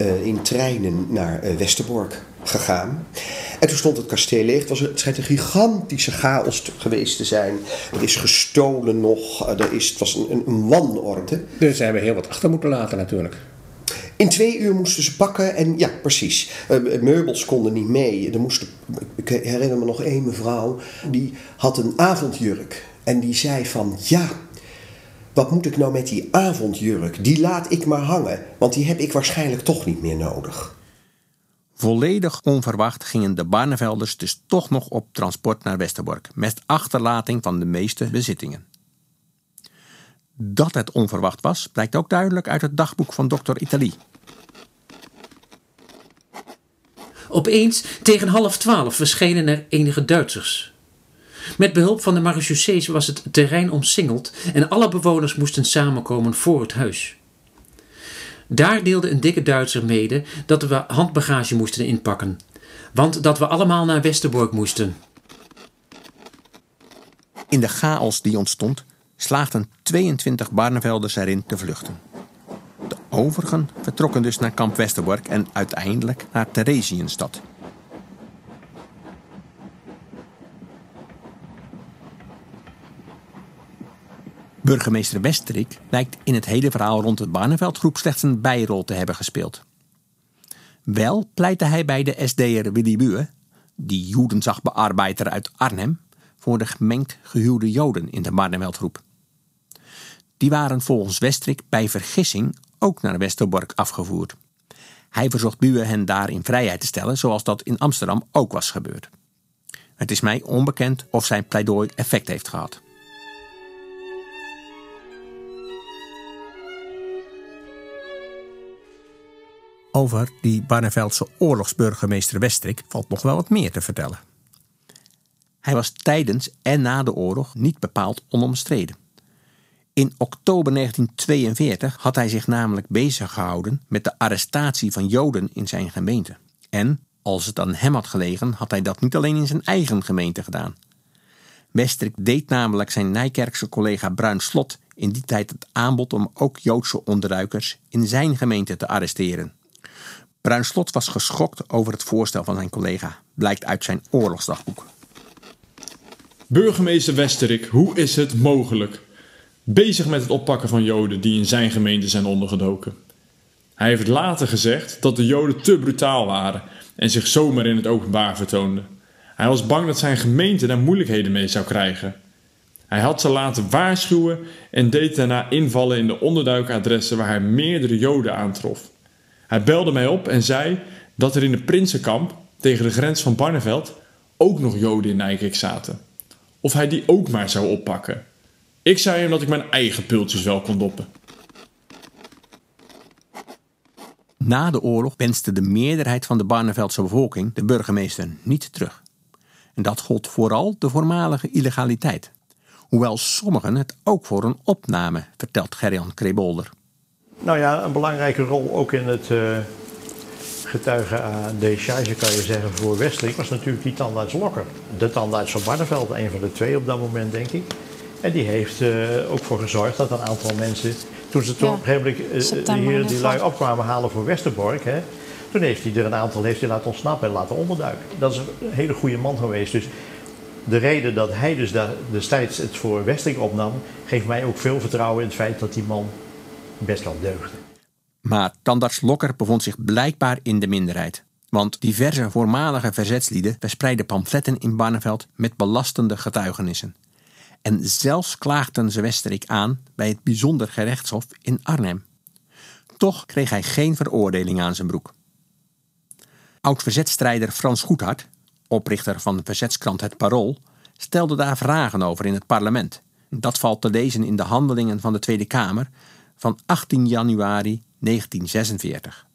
uh, in treinen naar Westerbork gegaan. En toen stond het kasteel leeg. Het, was, het schijnt een gigantische chaos geweest te zijn. Er is gestolen nog. Er is, het was een, een wanorde. Dus ze hebben heel wat achter moeten laten natuurlijk. In twee uur moesten ze pakken en ja, precies. Meubels konden niet mee. Er moesten, ik herinner me nog één mevrouw, die had een avondjurk. En die zei van, ja, wat moet ik nou met die avondjurk? Die laat ik maar hangen, want die heb ik waarschijnlijk toch niet meer nodig. Volledig onverwacht gingen de Barnevelders dus toch nog op transport naar Westerbork, met achterlating van de meeste bezittingen. Dat het onverwacht was, blijkt ook duidelijk uit het dagboek van dokter Italie. Opeens tegen half twaalf verschenen er enige Duitsers. Met behulp van de marechaussees was het terrein omsingeld en alle bewoners moesten samenkomen voor het huis. Daar deelde een dikke Duitser mede dat we handbagage moesten inpakken, want dat we allemaal naar Westerbork moesten. In de chaos die ontstond, slaagden 22 Barnevelders erin te vluchten. De overigen vertrokken dus naar kamp Westerbork en uiteindelijk naar Theresienstad. Burgemeester Westerik lijkt in het hele verhaal rond het Barneveldgroep slechts een bijrol te hebben gespeeld. Wel pleitte hij bij de SD'er Willy Buwe, die Joedenzagbearbeider uit Arnhem, voor de gemengd gehuwde Joden in de Barneveldgroep. Die waren volgens Westrik bij vergissing ook naar Westerbork afgevoerd. Hij verzocht Buwe hen daar in vrijheid te stellen, zoals dat in Amsterdam ook was gebeurd. Het is mij onbekend of zijn pleidooi effect heeft gehad. Over die Barneveldse oorlogsburgemeester Westrik valt nog wel wat meer te vertellen. Hij was tijdens en na de oorlog niet bepaald onomstreden. In oktober 1942 had hij zich namelijk bezig gehouden met de arrestatie van Joden in zijn gemeente. En, als het aan hem had gelegen, had hij dat niet alleen in zijn eigen gemeente gedaan. Westrik deed namelijk zijn Nijkerkse collega Bruin Slot in die tijd het aanbod om ook Joodse onderduikers in zijn gemeente te arresteren. Bruin Slot was geschokt over het voorstel van zijn collega, blijkt uit zijn oorlogsdagboek. Burgemeester Westerik, hoe is het mogelijk? Bezig met het oppakken van Joden die in zijn gemeente zijn ondergedoken. Hij heeft later gezegd dat de Joden te brutaal waren en zich zomaar in het openbaar vertoonden. Hij was bang dat zijn gemeente daar moeilijkheden mee zou krijgen. Hij had ze laten waarschuwen en deed daarna invallen in de onderduikadressen waar hij meerdere Joden aantrof. Hij belde mij op en zei dat er in de Prinsenkamp, tegen de grens van Barneveld, ook nog Joden in Nijkerk zaten. Of hij die ook maar zou oppakken. Ik zei hem dat ik mijn eigen pultjes wel kon doppen. Na de oorlog wenste de meerderheid van de Barneveldse bevolking de burgemeester niet terug. En dat gold vooral de voormalige illegaliteit. Hoewel sommigen het ook voor een opname, vertelt Gerjan Krebolder. Nou ja, een belangrijke rol ook in het uh, getuigen aan decharge kan je zeggen voor Westrik was natuurlijk die tandarts Lokker. De tandarts van Barneveld, een van de twee op dat moment denk ik. En die heeft er uh, ook voor gezorgd dat een aantal mensen, toen ze toen op een gegeven moment hier die lui opkwamen halen voor Westerbork, hè, toen heeft hij er een aantal heeft hij laten ontsnappen en laten onderduiken. Dat is een hele goede man geweest. Dus de reden dat hij dus daar destijds het voor Westrik opnam, geeft mij ook veel vertrouwen in het feit dat die man best wel deugde. Maar tandarts Lokker bevond zich blijkbaar in de minderheid. Want diverse voormalige verzetslieden verspreidden pamfletten in Barneveld met belastende getuigenissen. En zelfs klaagden ze Westerik aan bij het bijzonder gerechtshof in Arnhem. Toch kreeg hij geen veroordeling aan zijn broek. Oud-verzetstrijder Frans Goedhart, oprichter van de verzetskrant Het Parool, stelde daar vragen over in het parlement. Dat valt te lezen in de handelingen van de Tweede Kamer van 18 januari 1946.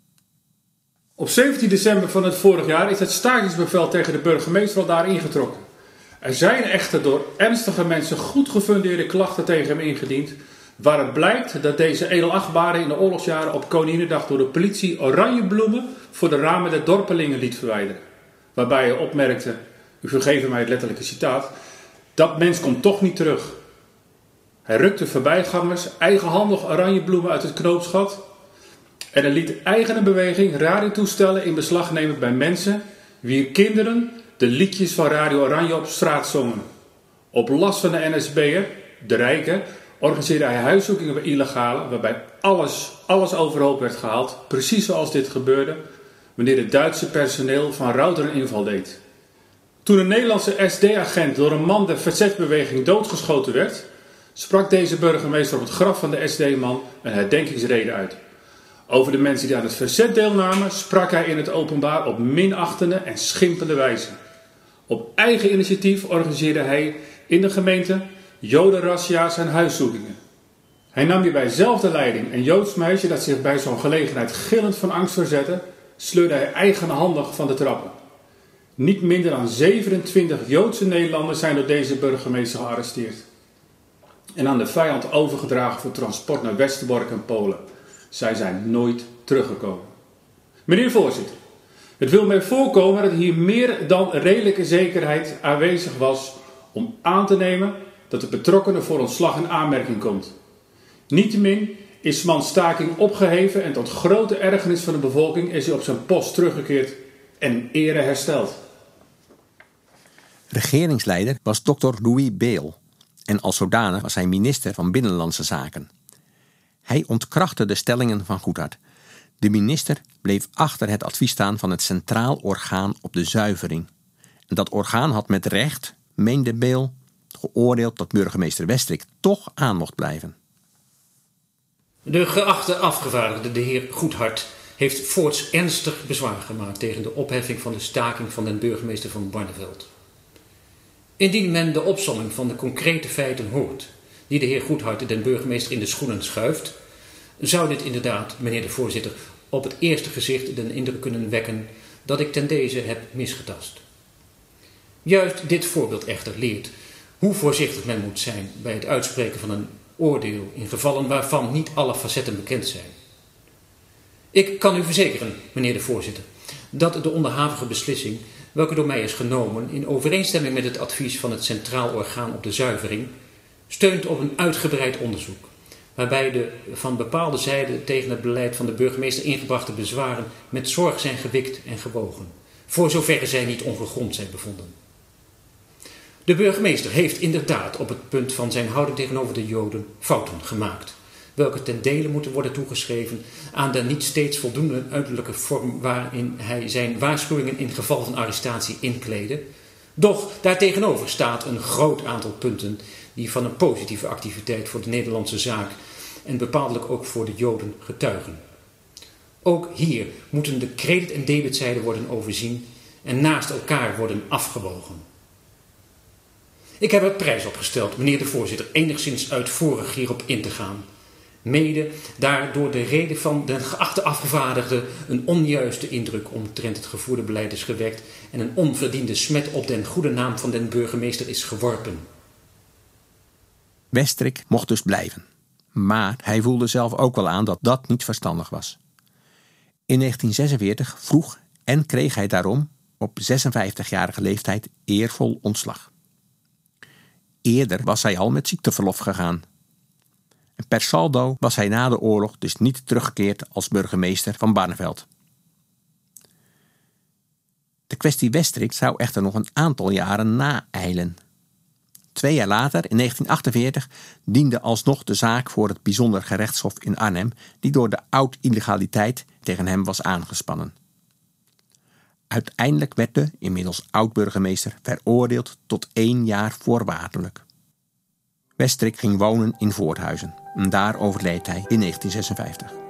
Op 17 december van het vorig jaar is het stakingsbevel tegen de burgemeester al daar ingetrokken. Er zijn echter door ernstige mensen goed gefundeerde klachten tegen hem ingediend, waaruit blijkt dat deze edelachtbare in de oorlogsjaren op Koninginnedag door de politie oranje bloemen voor de ramen der dorpelingen liet verwijderen. Waarbij hij opmerkte, u vergeeft mij het letterlijke citaat, dat mens komt toch niet terug. Hij rukte voorbijgangers eigenhandig oranje bloemen uit het knoopsgat en hij liet eigene beweging radiotoestellen in beslag nemen bij mensen wier kinderen de liedjes van Radio Oranje op straat zongen. Op last van de NSB'er, de rijken, organiseerde hij huiszoekingen bij illegale, waarbij alles, alles overhoop werd gehaald, precies zoals dit gebeurde wanneer het Duitse personeel van Router een inval deed. Toen een Nederlandse SD-agent door een man de verzetbeweging doodgeschoten werd, sprak deze burgemeester op het graf van de SD-man een herdenkingsrede uit. Over de mensen die aan het verzet deelnamen sprak hij in het openbaar op minachtende en schimpende wijze. Op eigen initiatief organiseerde hij in de gemeente jodenrassia's en huiszoekingen. Hij nam hierbij zelf de leiding en Joods meisje dat zich bij zo'n gelegenheid gillend van angst verzette, sleurde hij eigenhandig van de trappen. Niet minder dan 27 Joodse Nederlanders zijn door deze burgemeester gearresteerd. En aan de vijand overgedragen voor transport naar Westerbork en Polen. Zij zijn nooit teruggekomen. Meneer voorzitter, het wil mij voorkomen dat hier meer dan redelijke zekerheid aanwezig was om aan te nemen dat de betrokkenen voor ontslag in aanmerking komt. Niettemin is mans staking opgeheven en tot grote ergernis van de bevolking is hij op zijn post teruggekeerd en in ere hersteld. Regeringsleider was Dr. Louis Beel en als zodanig was hij minister van Binnenlandse Zaken. Hij ontkrachtte de stellingen van Goedhart. De minister bleef achter het advies staan van het Centraal Orgaan op de Zuivering. Dat orgaan had met recht, meende Beel, geoordeeld dat burgemeester Westrik toch aan mocht blijven. De geachte afgevaardigde, de heer Goedhart, heeft voorts ernstig bezwaar gemaakt tegen de opheffing van de staking van den burgemeester van Barneveld. Indien men de opsomming van de concrete feiten hoort, die de heer Goedhart den burgemeester in de schoenen schuift, zou dit inderdaad, meneer de voorzitter, op het eerste gezicht den indruk kunnen wekken dat ik ten deze heb misgetast. Juist dit voorbeeld echter leert hoe voorzichtig men moet zijn bij het uitspreken van een oordeel in gevallen waarvan niet alle facetten bekend zijn. Ik kan u verzekeren, meneer de voorzitter, dat de onderhavige beslissing, welke door mij is genomen in overeenstemming met het advies van het Centraal Orgaan op de Zuivering, steunt op een uitgebreid onderzoek, waarbij de van bepaalde zijden tegen het beleid van de burgemeester ingebrachte bezwaren met zorg zijn gewikt en gewogen, voor zoverre zij niet ongegrond zijn bevonden. De burgemeester heeft inderdaad op het punt van zijn houding tegenover de Joden fouten gemaakt, welke ten dele moeten worden toegeschreven aan de niet steeds voldoende uiterlijke vorm waarin hij zijn waarschuwingen in geval van arrestatie inkleedde. Doch daartegenover staat een groot aantal punten die van een positieve activiteit voor de Nederlandse zaak en bepaaldelijk ook voor de Joden getuigen. Ook hier moeten de credit- en debitzijden worden overzien en naast elkaar worden afgewogen. Ik heb er prijs opgesteld, meneer de voorzitter, enigszins uitvoerig hierop in te gaan. Mede daar door de reden van de geachte afgevaardigde een onjuiste indruk omtrent het gevoerde beleid is gewekt en een onverdiende smet op den goede naam van den burgemeester is geworpen. Westrik mocht dus blijven. Maar hij voelde zelf ook wel aan dat dat niet verstandig was. In 1946 vroeg en kreeg hij daarom op 56-jarige leeftijd eervol ontslag. Eerder was hij al met ziekteverlof gegaan. Per saldo was hij na de oorlog dus niet teruggekeerd als burgemeester van Barneveld. De kwestie Westrik zou echter nog een aantal jaren naeilen. Twee jaar later, in 1948, diende alsnog de zaak voor het bijzonder gerechtshof in Arnhem, die door de oud-illegaliteit tegen hem was aangespannen. Uiteindelijk werd de, inmiddels oud-burgemeester, veroordeeld tot één jaar voorwaardelijk. Westrik ging wonen in Voorthuizen en daar overleed hij in 1956.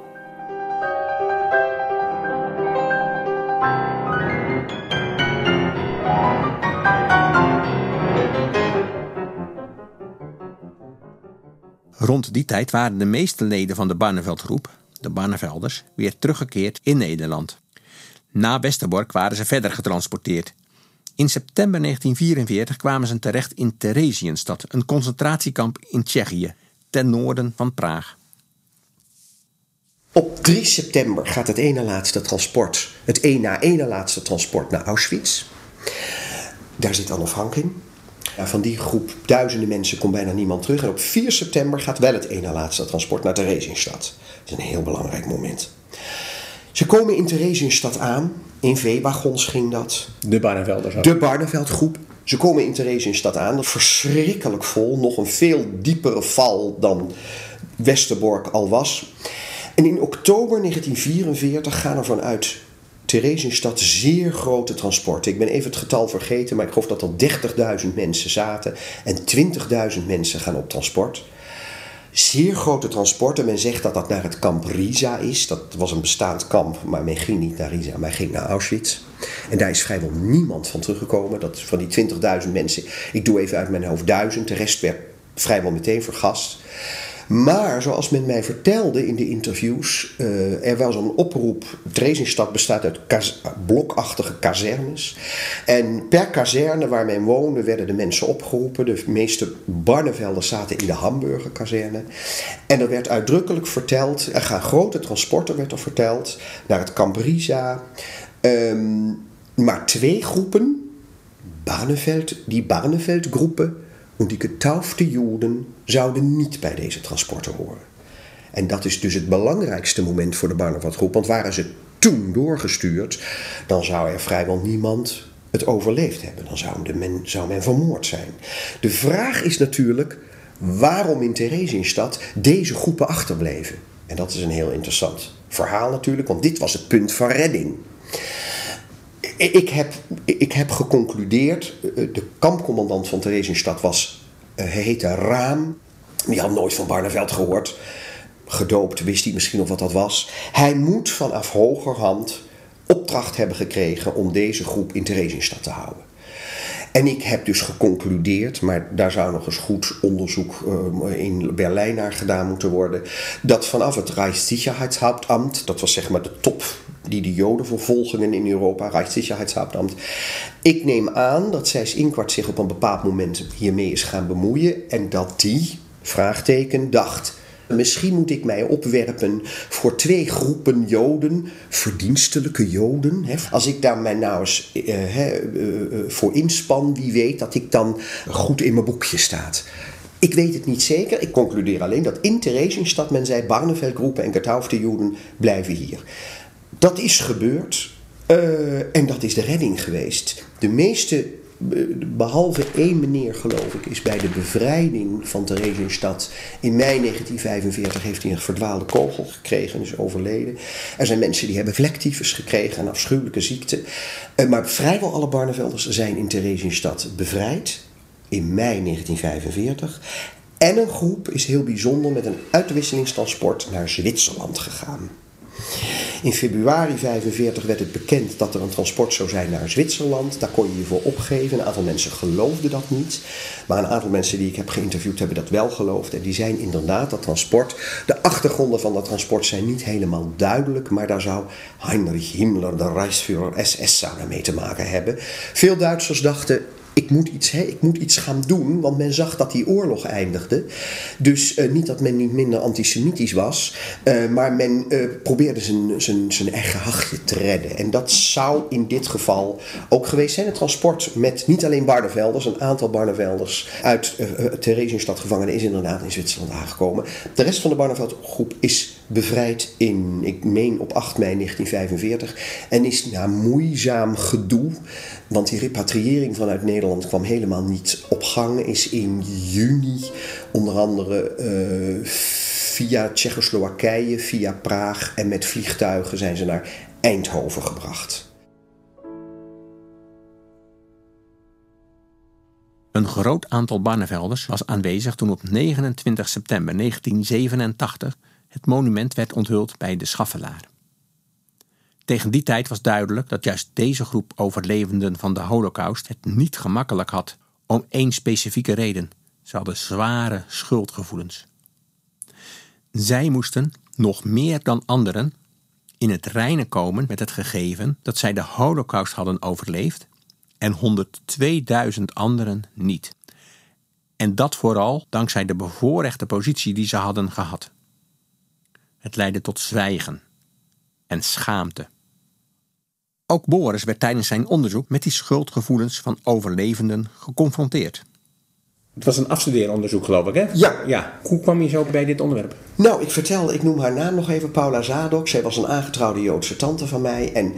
Rond die tijd waren de meeste leden van de Barneveldgroep, de Barnevelders, weer teruggekeerd in Nederland. Na Westerbork waren ze verder getransporteerd. In september 1944 kwamen ze terecht in Theresienstad, een concentratiekamp in Tsjechië, ten noorden van Praag. Op 3 september gaat het ene laatste transport, het één na ene laatste transport naar Auschwitz. Daar zit Anne Frank in. Van die groep duizenden mensen komt bijna niemand terug. En op 4 september gaat wel het ene laatste transport naar Theresienstad. Dat is een heel belangrijk moment. Ze komen in Theresienstad aan. In veewagons ging dat. De Barnevelders. De Barneveldgroep. Ze komen in Theresienstad aan. Verschrikkelijk vol. Nog een veel diepere val dan Westerbork al was. En in oktober 1944 gaan er vanuit Theresienstad zeer grote transporten. Ik ben even het getal vergeten, maar ik geloof dat er 30.000 mensen zaten. En 20.000 mensen gaan op transport. Zeer grote transporten. Men zegt dat dat naar het kamp Riza is. Dat was een bestaand kamp, maar men ging niet naar Riza, maar ging naar Auschwitz. En daar is vrijwel niemand van teruggekomen. Dat van die 20.000 mensen, ik doe even uit mijn hoofd duizend. De rest werd vrijwel meteen vergast. Maar zoals men mij vertelde in de interviews, uh, er was een oproep. Dresdenstad bestaat uit blokachtige kazernes. En per kazerne waar men woonde werden de mensen opgeroepen. De meeste Barnevelders zaten in de Hamburgerkazerne. En er werd uitdrukkelijk verteld, er gaan grote transporten, werd er verteld, naar het kamp Riza. Um, maar twee groepen, Barneveld, die Barneveldgroepen en die getaufde Joden zouden niet bij deze transporten horen. En dat is dus het belangrijkste moment voor de Barnevatgroep. Want waren ze toen doorgestuurd, dan zou er vrijwel niemand het overleefd hebben. Dan zou, men, zou men vermoord zijn. De vraag is natuurlijk waarom in Theresienstad deze groepen achterbleven. En dat is een heel interessant verhaal natuurlijk, want dit was het punt van redding. Ik heb, ik heb geconcludeerd, de kampcommandant van Theresienstadt was, hij heette Raam. Die had nooit van Barneveld gehoord. Gedoopt, wist hij misschien nog wat dat was. Hij moet vanaf hogerhand opdracht hebben gekregen om deze groep in Theresienstadt te houden. En ik heb dus geconcludeerd, maar daar zou nog eens goed onderzoek in Berlijn naar gedaan moeten worden, dat vanaf het Reichssicherheitshauptamt, dat was zeg maar de top die de Jodenvervolgingen in Europa, Reichssicherheitshauptamt. Ik neem aan dat Zijs Inkwart zich op een bepaald moment hiermee is gaan bemoeien en dat die, vraagteken, dacht Misschien moet ik mij opwerpen voor twee groepen Joden, verdienstelijke Joden. Als ik daar mij nou eens eh, eh, eh, voor inspan, wie weet dat ik dan goed in mijn boekje staat. Ik weet het niet zeker. Ik concludeer alleen dat in Theresienstadt men zei: Barneveldgroepen en getaufde Joden blijven hier. Dat is gebeurd en dat is de redding geweest. De meeste behalve één meneer, geloof ik, is bij de bevrijding van Theresienstadt in mei 1945 heeft hij een verdwaalde kogel gekregen en is overleden. Er zijn mensen die hebben vlektyfus gekregen, een afschuwelijke ziekte. Eh, maar vrijwel alle Barnevelders zijn in Theresienstadt bevrijd in mei 1945. En een groep is heel bijzonder met een uitwisselingstransport naar Zwitserland gegaan. In februari 45 werd het bekend dat er een transport zou zijn naar Zwitserland. Daar kon je je voor opgeven. Een aantal mensen geloofden dat niet. Maar een aantal mensen die ik heb geïnterviewd hebben dat wel geloofd. En die zijn inderdaad dat transport. De achtergronden van dat transport zijn niet helemaal duidelijk. Maar daar zou Heinrich Himmler, de Reichsführer SS, zou daarmee te maken hebben. Veel Duitsers dachten ik moet, iets, hè, ik moet iets gaan doen, want men zag dat die oorlog eindigde. Dus uh, niet dat men niet minder antisemitisch was, uh, maar men uh, probeerde zijn, zijn, zijn eigen hachje te redden. En dat zou in dit geval ook geweest zijn. Het transport met niet alleen Barnevelders, een aantal Barnevelders uit Theresienstad gevangenen is inderdaad in Zwitserland aangekomen. De rest van de Barneveldgroep is bevrijd in, ik meen op 8 mei 1945. En is na moeizaam gedoe, want die repatriëring vanuit Nederland kwam helemaal niet op gang, is in juni onder andere uh, via Tsjechoslowakije, via Praag en met vliegtuigen zijn ze naar Eindhoven gebracht. Een groot aantal Barnevelders was aanwezig toen op 29 september 1987 het monument werd onthuld bij de Schaffelaar. Tegen die tijd was duidelijk dat juist deze groep overlevenden van de Holocaust het niet gemakkelijk had om één specifieke reden. Ze hadden zware schuldgevoelens. Zij moesten, nog meer dan anderen, in het reine komen met het gegeven dat zij de Holocaust hadden overleefd en 102.000 anderen niet. En dat vooral dankzij de bevoorrechte positie die ze hadden gehad. Het leidde tot zwijgen en schaamte. Ook Boris werd tijdens zijn onderzoek met die schuldgevoelens van overlevenden geconfronteerd. Het was een afstudeeronderzoek, geloof ik, hè? Ja. ja. Hoe kwam je zo bij dit onderwerp? Nou, ik vertel, ik noem haar naam nog even, Paula Zadok. Zij was een aangetrouwde Joodse tante van mij. En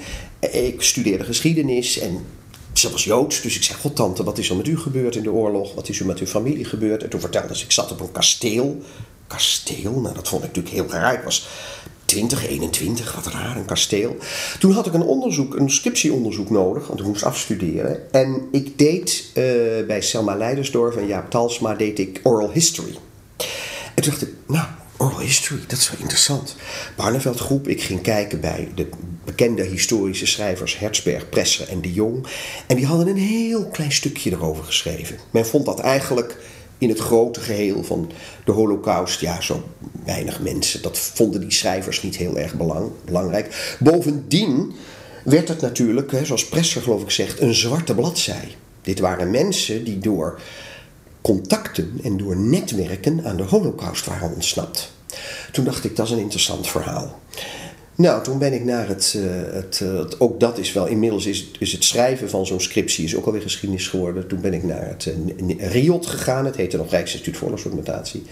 ik studeerde geschiedenis en ze was Joods. Dus ik zei, god tante, wat is er met u gebeurd in de oorlog? Wat is er met uw familie gebeurd? En toen vertelde ze, ik zat op een kasteel kasteel. Nou, dat vond ik natuurlijk heel raar. Ik was 20, 21, wat raar, een kasteel. Toen had ik een onderzoek, een scriptieonderzoek nodig, want ik moest afstuderen. En ik deed uh, bij Selma Leidersdorf en Jaap Talsma deed ik oral history. En toen dacht ik, nou, oral history, dat is wel interessant. Barneveld groep, ik ging kijken bij de bekende historische schrijvers Hertzberg, Presser en de Jong. En die hadden een heel klein stukje erover geschreven. Men vond dat eigenlijk in het grote geheel van de Holocaust, ja, zo weinig mensen. Dat vonden die schrijvers niet heel erg belang, belangrijk. Bovendien werd het natuurlijk, zoals Presser geloof ik zegt, een zwarte bladzij. Dit waren mensen die door contacten en door netwerken aan de Holocaust waren ontsnapt. Toen dacht ik, dat is een interessant verhaal. Nou, toen ben ik naar het, het, uh, het, ook dat is wel, inmiddels is, is het schrijven van zo'n scriptie is ook alweer geschiedenis geworden. Toen ben ik naar het uh, RIOT gegaan, het heette nog Rijksinstituut voor Oorlogsdocumentatie.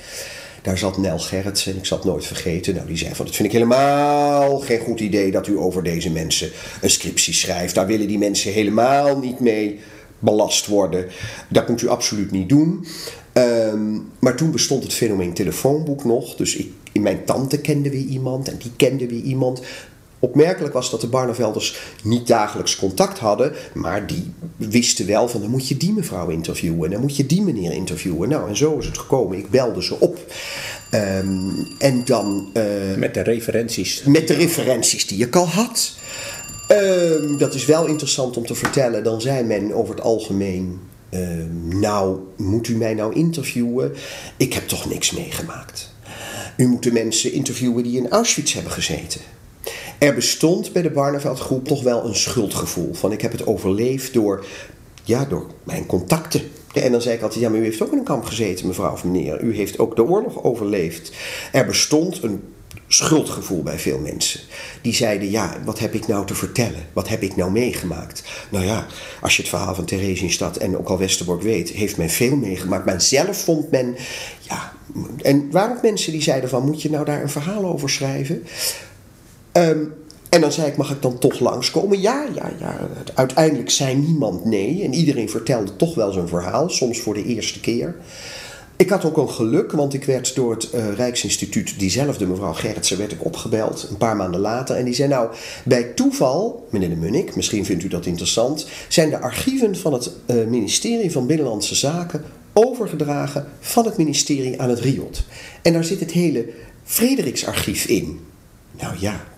Daar zat Nel Gerritsen en ik zal het nooit vergeten. Nou, die zei van, dat vind ik helemaal geen goed idee dat u over deze mensen een scriptie schrijft. Daar willen die mensen helemaal niet mee belast worden. Dat moet u absoluut niet doen. Um, maar toen bestond het fenomeen telefoonboek nog. Dus ik, in mijn tante kende weer iemand en die kende weer iemand. Opmerkelijk was dat de Barnevelders niet dagelijks contact hadden, maar die wisten wel van dan moet je die mevrouw interviewen, dan moet je die meneer interviewen. Nou, en zo is het gekomen. Ik belde ze op. Ehm, en dan. eh, Met de referenties. met de referenties die ik al had. Ehm, dat is wel interessant om te vertellen. Dan zei men over het algemeen. ehm, nou, moet u mij nou interviewen? Ik heb toch niks meegemaakt. U moet de mensen interviewen die in Auschwitz hebben gezeten. Er bestond bij de Barneveld groep toch wel een schuldgevoel. Van ik heb het overleefd door, ja, door mijn contacten. En dan zei ik altijd, ja, maar u heeft ook in een kamp gezeten, mevrouw of meneer. U heeft ook de oorlog overleefd. Er bestond een schuldgevoel bij veel mensen. Die zeiden, ja, wat heb ik nou te vertellen? Wat heb ik nou meegemaakt? Nou ja, als je het verhaal van Theresienstadt en ook al Westerbork weet, heeft men veel meegemaakt. Maar zelf vond men, ja... En waren mensen die zeiden van, moet je nou daar een verhaal over schrijven? Ehm, en dan zei ik, mag ik dan toch langskomen? Ja, ja, ja. Uiteindelijk zei niemand nee. En iedereen vertelde toch wel zijn verhaal, soms voor de eerste keer. Ik had ook een geluk, want ik werd door het eh, Rijksinstituut, diezelfde mevrouw Gerritsen, werd ik opgebeld een paar maanden later. En die zei nou, bij toeval, meneer de Munnik, misschien vindt u dat interessant, zijn de archieven van het eh, ministerie van Binnenlandse Zaken overgedragen van het ministerie aan het RIOT. En daar zit het hele Frederiksarchief in. Nou ja.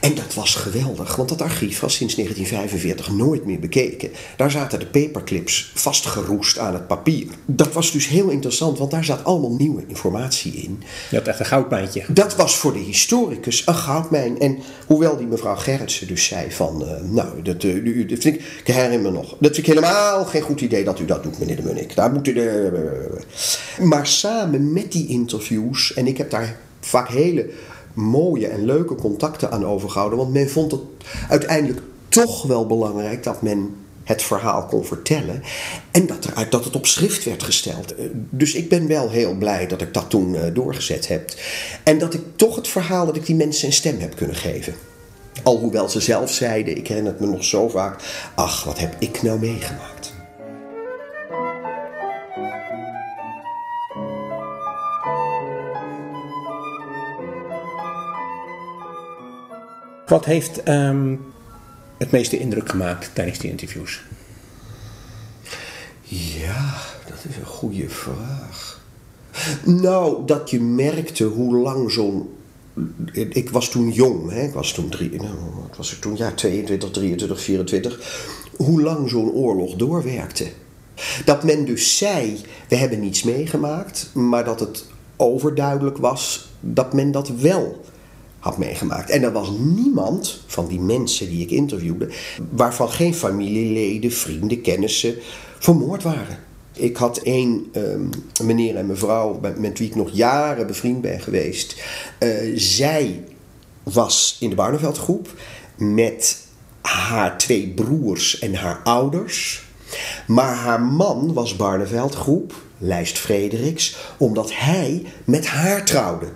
En dat was geweldig, want dat archief was sinds 1945 nooit meer bekeken. Daar zaten de paperclips vastgeroest aan het papier. Dat was dus heel interessant, want daar zat allemaal nieuwe informatie in. Je had echt een goudmijntje. Dat was voor de historicus een goudmijn. En hoewel die mevrouw Gerritsen dus zei van... eh, nou, dat, eh, u- dat vind ik, ik herinner me nog. Dat vind ik helemaal geen goed idee dat u dat doet, meneer de Munnik. Daar moet u de... Maar samen met die interviews... en ik heb daar vaak hele mooie en leuke contacten aan overgehouden... want men vond het uiteindelijk toch wel belangrijk dat men het verhaal kon vertellen. En dat, eruit, dat het op schrift werd gesteld. Eh, Dus ik ben wel heel blij dat ik dat toen eh, doorgezet heb. En dat ik toch het verhaal, dat ik die mensen een stem heb kunnen geven. Alhoewel ze zelf zeiden, ik herinner het me nog zo vaak... ach, wat heb ik nou meegemaakt. Wat heeft ehm, het meeste indruk gemaakt tijdens die interviews? Ja, dat is een goede vraag. Nou, dat je merkte hoe lang zo'n. Ik was toen jong, hè? ik was toen, drie, nou, wat was ik toen? Ja, 22, 23, 24. Hoe lang zo'n oorlog doorwerkte. Dat men dus zei: we hebben niets meegemaakt, maar dat het overduidelijk was dat men dat wel had meegemaakt. En er was niemand van die mensen die ik interviewde, waarvan geen familieleden, vrienden, kennissen vermoord waren. Ik had één ehm, meneer en mevrouw met, wie ik nog jaren bevriend ben geweest. Eh, zij was in de Barneveldgroep met haar twee broers en haar ouders. Maar haar man was Barneveldgroep, Lijst Frederiks, omdat hij met haar trouwde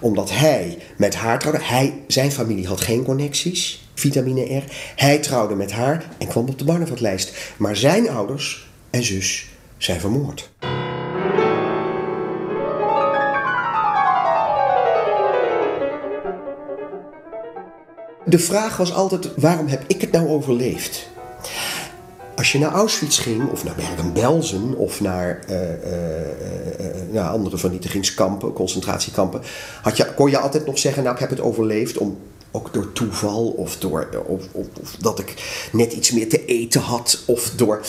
omdat hij met haar trouwde. Hij, zijn familie had geen connecties, vitamine R. Hij trouwde met haar en kwam op de Barneveldlijst. Maar zijn ouders en zus zijn vermoord. De vraag was altijd, waarom heb ik het nou overleefd? Als je naar Auschwitz ging, of naar Bergen-Belsen, of naar eh, eh, eh, naar andere vernietigingskampen, concentratiekampen, had je, kon je altijd nog zeggen, nou ik heb het overleefd om, ook door toeval, of door of, of, of dat ik net iets meer te eten had, of door...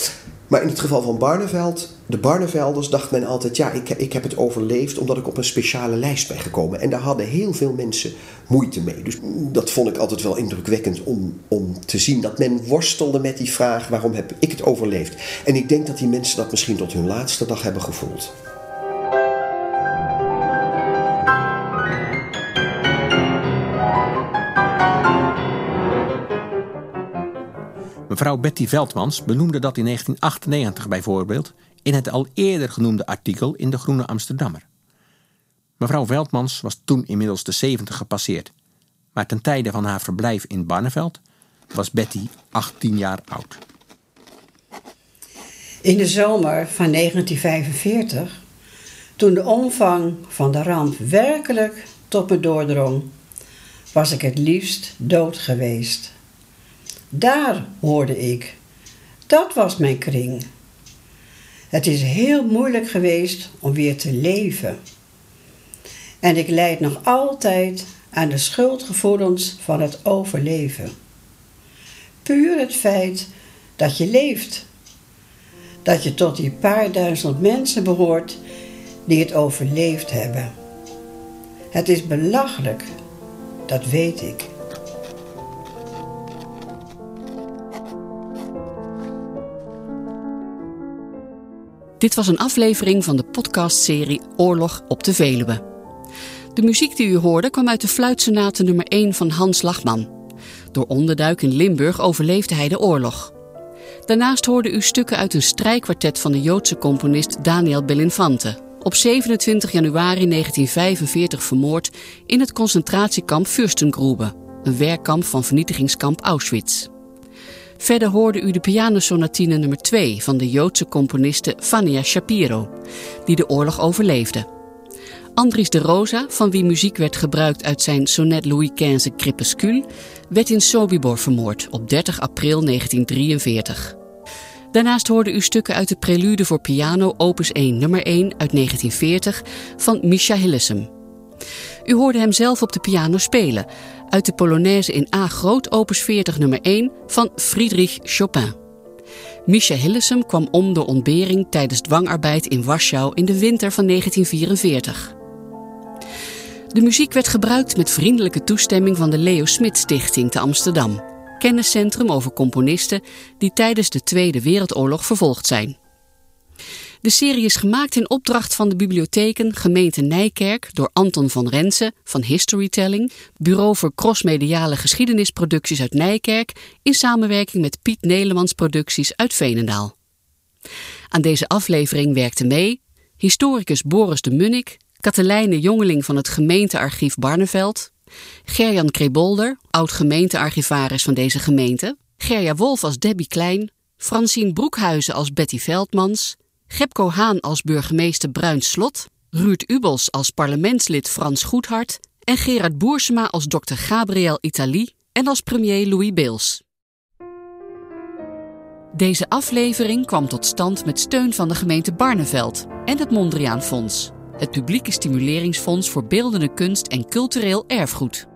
Maar in het geval van Barneveld, de Barnevelders, dacht men altijd, ja, ik, ik heb het overleefd omdat ik op een speciale lijst ben gekomen. En daar hadden heel veel mensen moeite mee. Dus dat vond ik altijd wel indrukwekkend om, om te zien dat men worstelde met die vraag, waarom heb ik het overleefd? En ik denk dat die mensen dat misschien tot hun laatste dag hebben gevoeld. Mevrouw Betty Veldmans benoemde dat in 1998 bijvoorbeeld in het al eerder genoemde artikel in de Groene Amsterdammer. Mevrouw Veldmans was toen inmiddels de 70 gepasseerd, maar ten tijde van haar verblijf in Barneveld was Betty 18 jaar oud. In de zomer van 1945, toen de omvang van de ramp werkelijk tot me doordrong, was ik het liefst dood geweest. Daar hoorde ik. Dat was mijn kring. Het is heel moeilijk geweest om weer te leven. En ik leid nog altijd aan de schuldgevoelens van het overleven. Puur het feit dat je leeft. Dat je tot die paar duizend mensen behoort die het overleefd hebben. Het is belachelijk, dat weet ik. Dit was een aflevering van de podcastserie Oorlog op de Veluwe. De muziek die u hoorde kwam uit de fluitsonate nummer 1 van Hans Lachman. Door onderduik in Limburg overleefde hij de oorlog. Daarnaast hoorde u stukken uit een strijkkwartet van de Joodse componist Daniel Belinfante. Op 27 januari 1945 vermoord in het concentratiekamp Fürstengrube, een werkkamp van vernietigingskamp Auschwitz. Verder hoorde u de pianosonatine nummer 2 van de Joodse componiste Vania Shapiro, die de oorlog overleefde. Andries de Rosa, van wie muziek werd gebruikt uit zijn sonnet Louis XV Crépuscule, werd in Sobibor vermoord op 30 april 1943. Daarnaast hoorde u stukken uit de prelude voor piano opus 1 nummer 1 uit 1940 van Misha Hillesum. U hoorde hem zelf op de piano spelen uit de Polonaise in A groot opus 40 nummer 1 van Friedrich Chopin. Misha Hillesum kwam om door ontbering tijdens dwangarbeid in Warschau in de winter van 1944. De muziek werd gebruikt met vriendelijke toestemming van de Leo Smit Stichting te Amsterdam, kenniscentrum over componisten die tijdens de Tweede Wereldoorlog vervolgd zijn. De serie is gemaakt in opdracht van de bibliotheken Gemeente Nijkerk door Anton van Rensen van Historytelling, Bureau voor Crossmediale Geschiedenisproducties uit Nijkerk, in samenwerking met Piet Nelemans Producties uit Veenendaal. Aan deze aflevering werkte mee historicus Boris de Munnik, Katelijne Jongeling van het gemeentearchief Barneveld, Gerjan Krebolder, oud-gemeentearchivaris van deze gemeente, Gerja Wolf als Debbie Klein, Francine Broekhuizen als Betty Veldmans, Gepko Haan als burgemeester Bruin Slot, Ruurt Ubels als parlementslid Frans Goedhart en Gerard Boersema als dokter Gabriel Itali en als premier Louis Beels. Deze aflevering kwam tot stand met steun van de gemeente Barneveld en het Mondriaan Fonds, het publieke stimuleringsfonds voor beeldende kunst en cultureel erfgoed.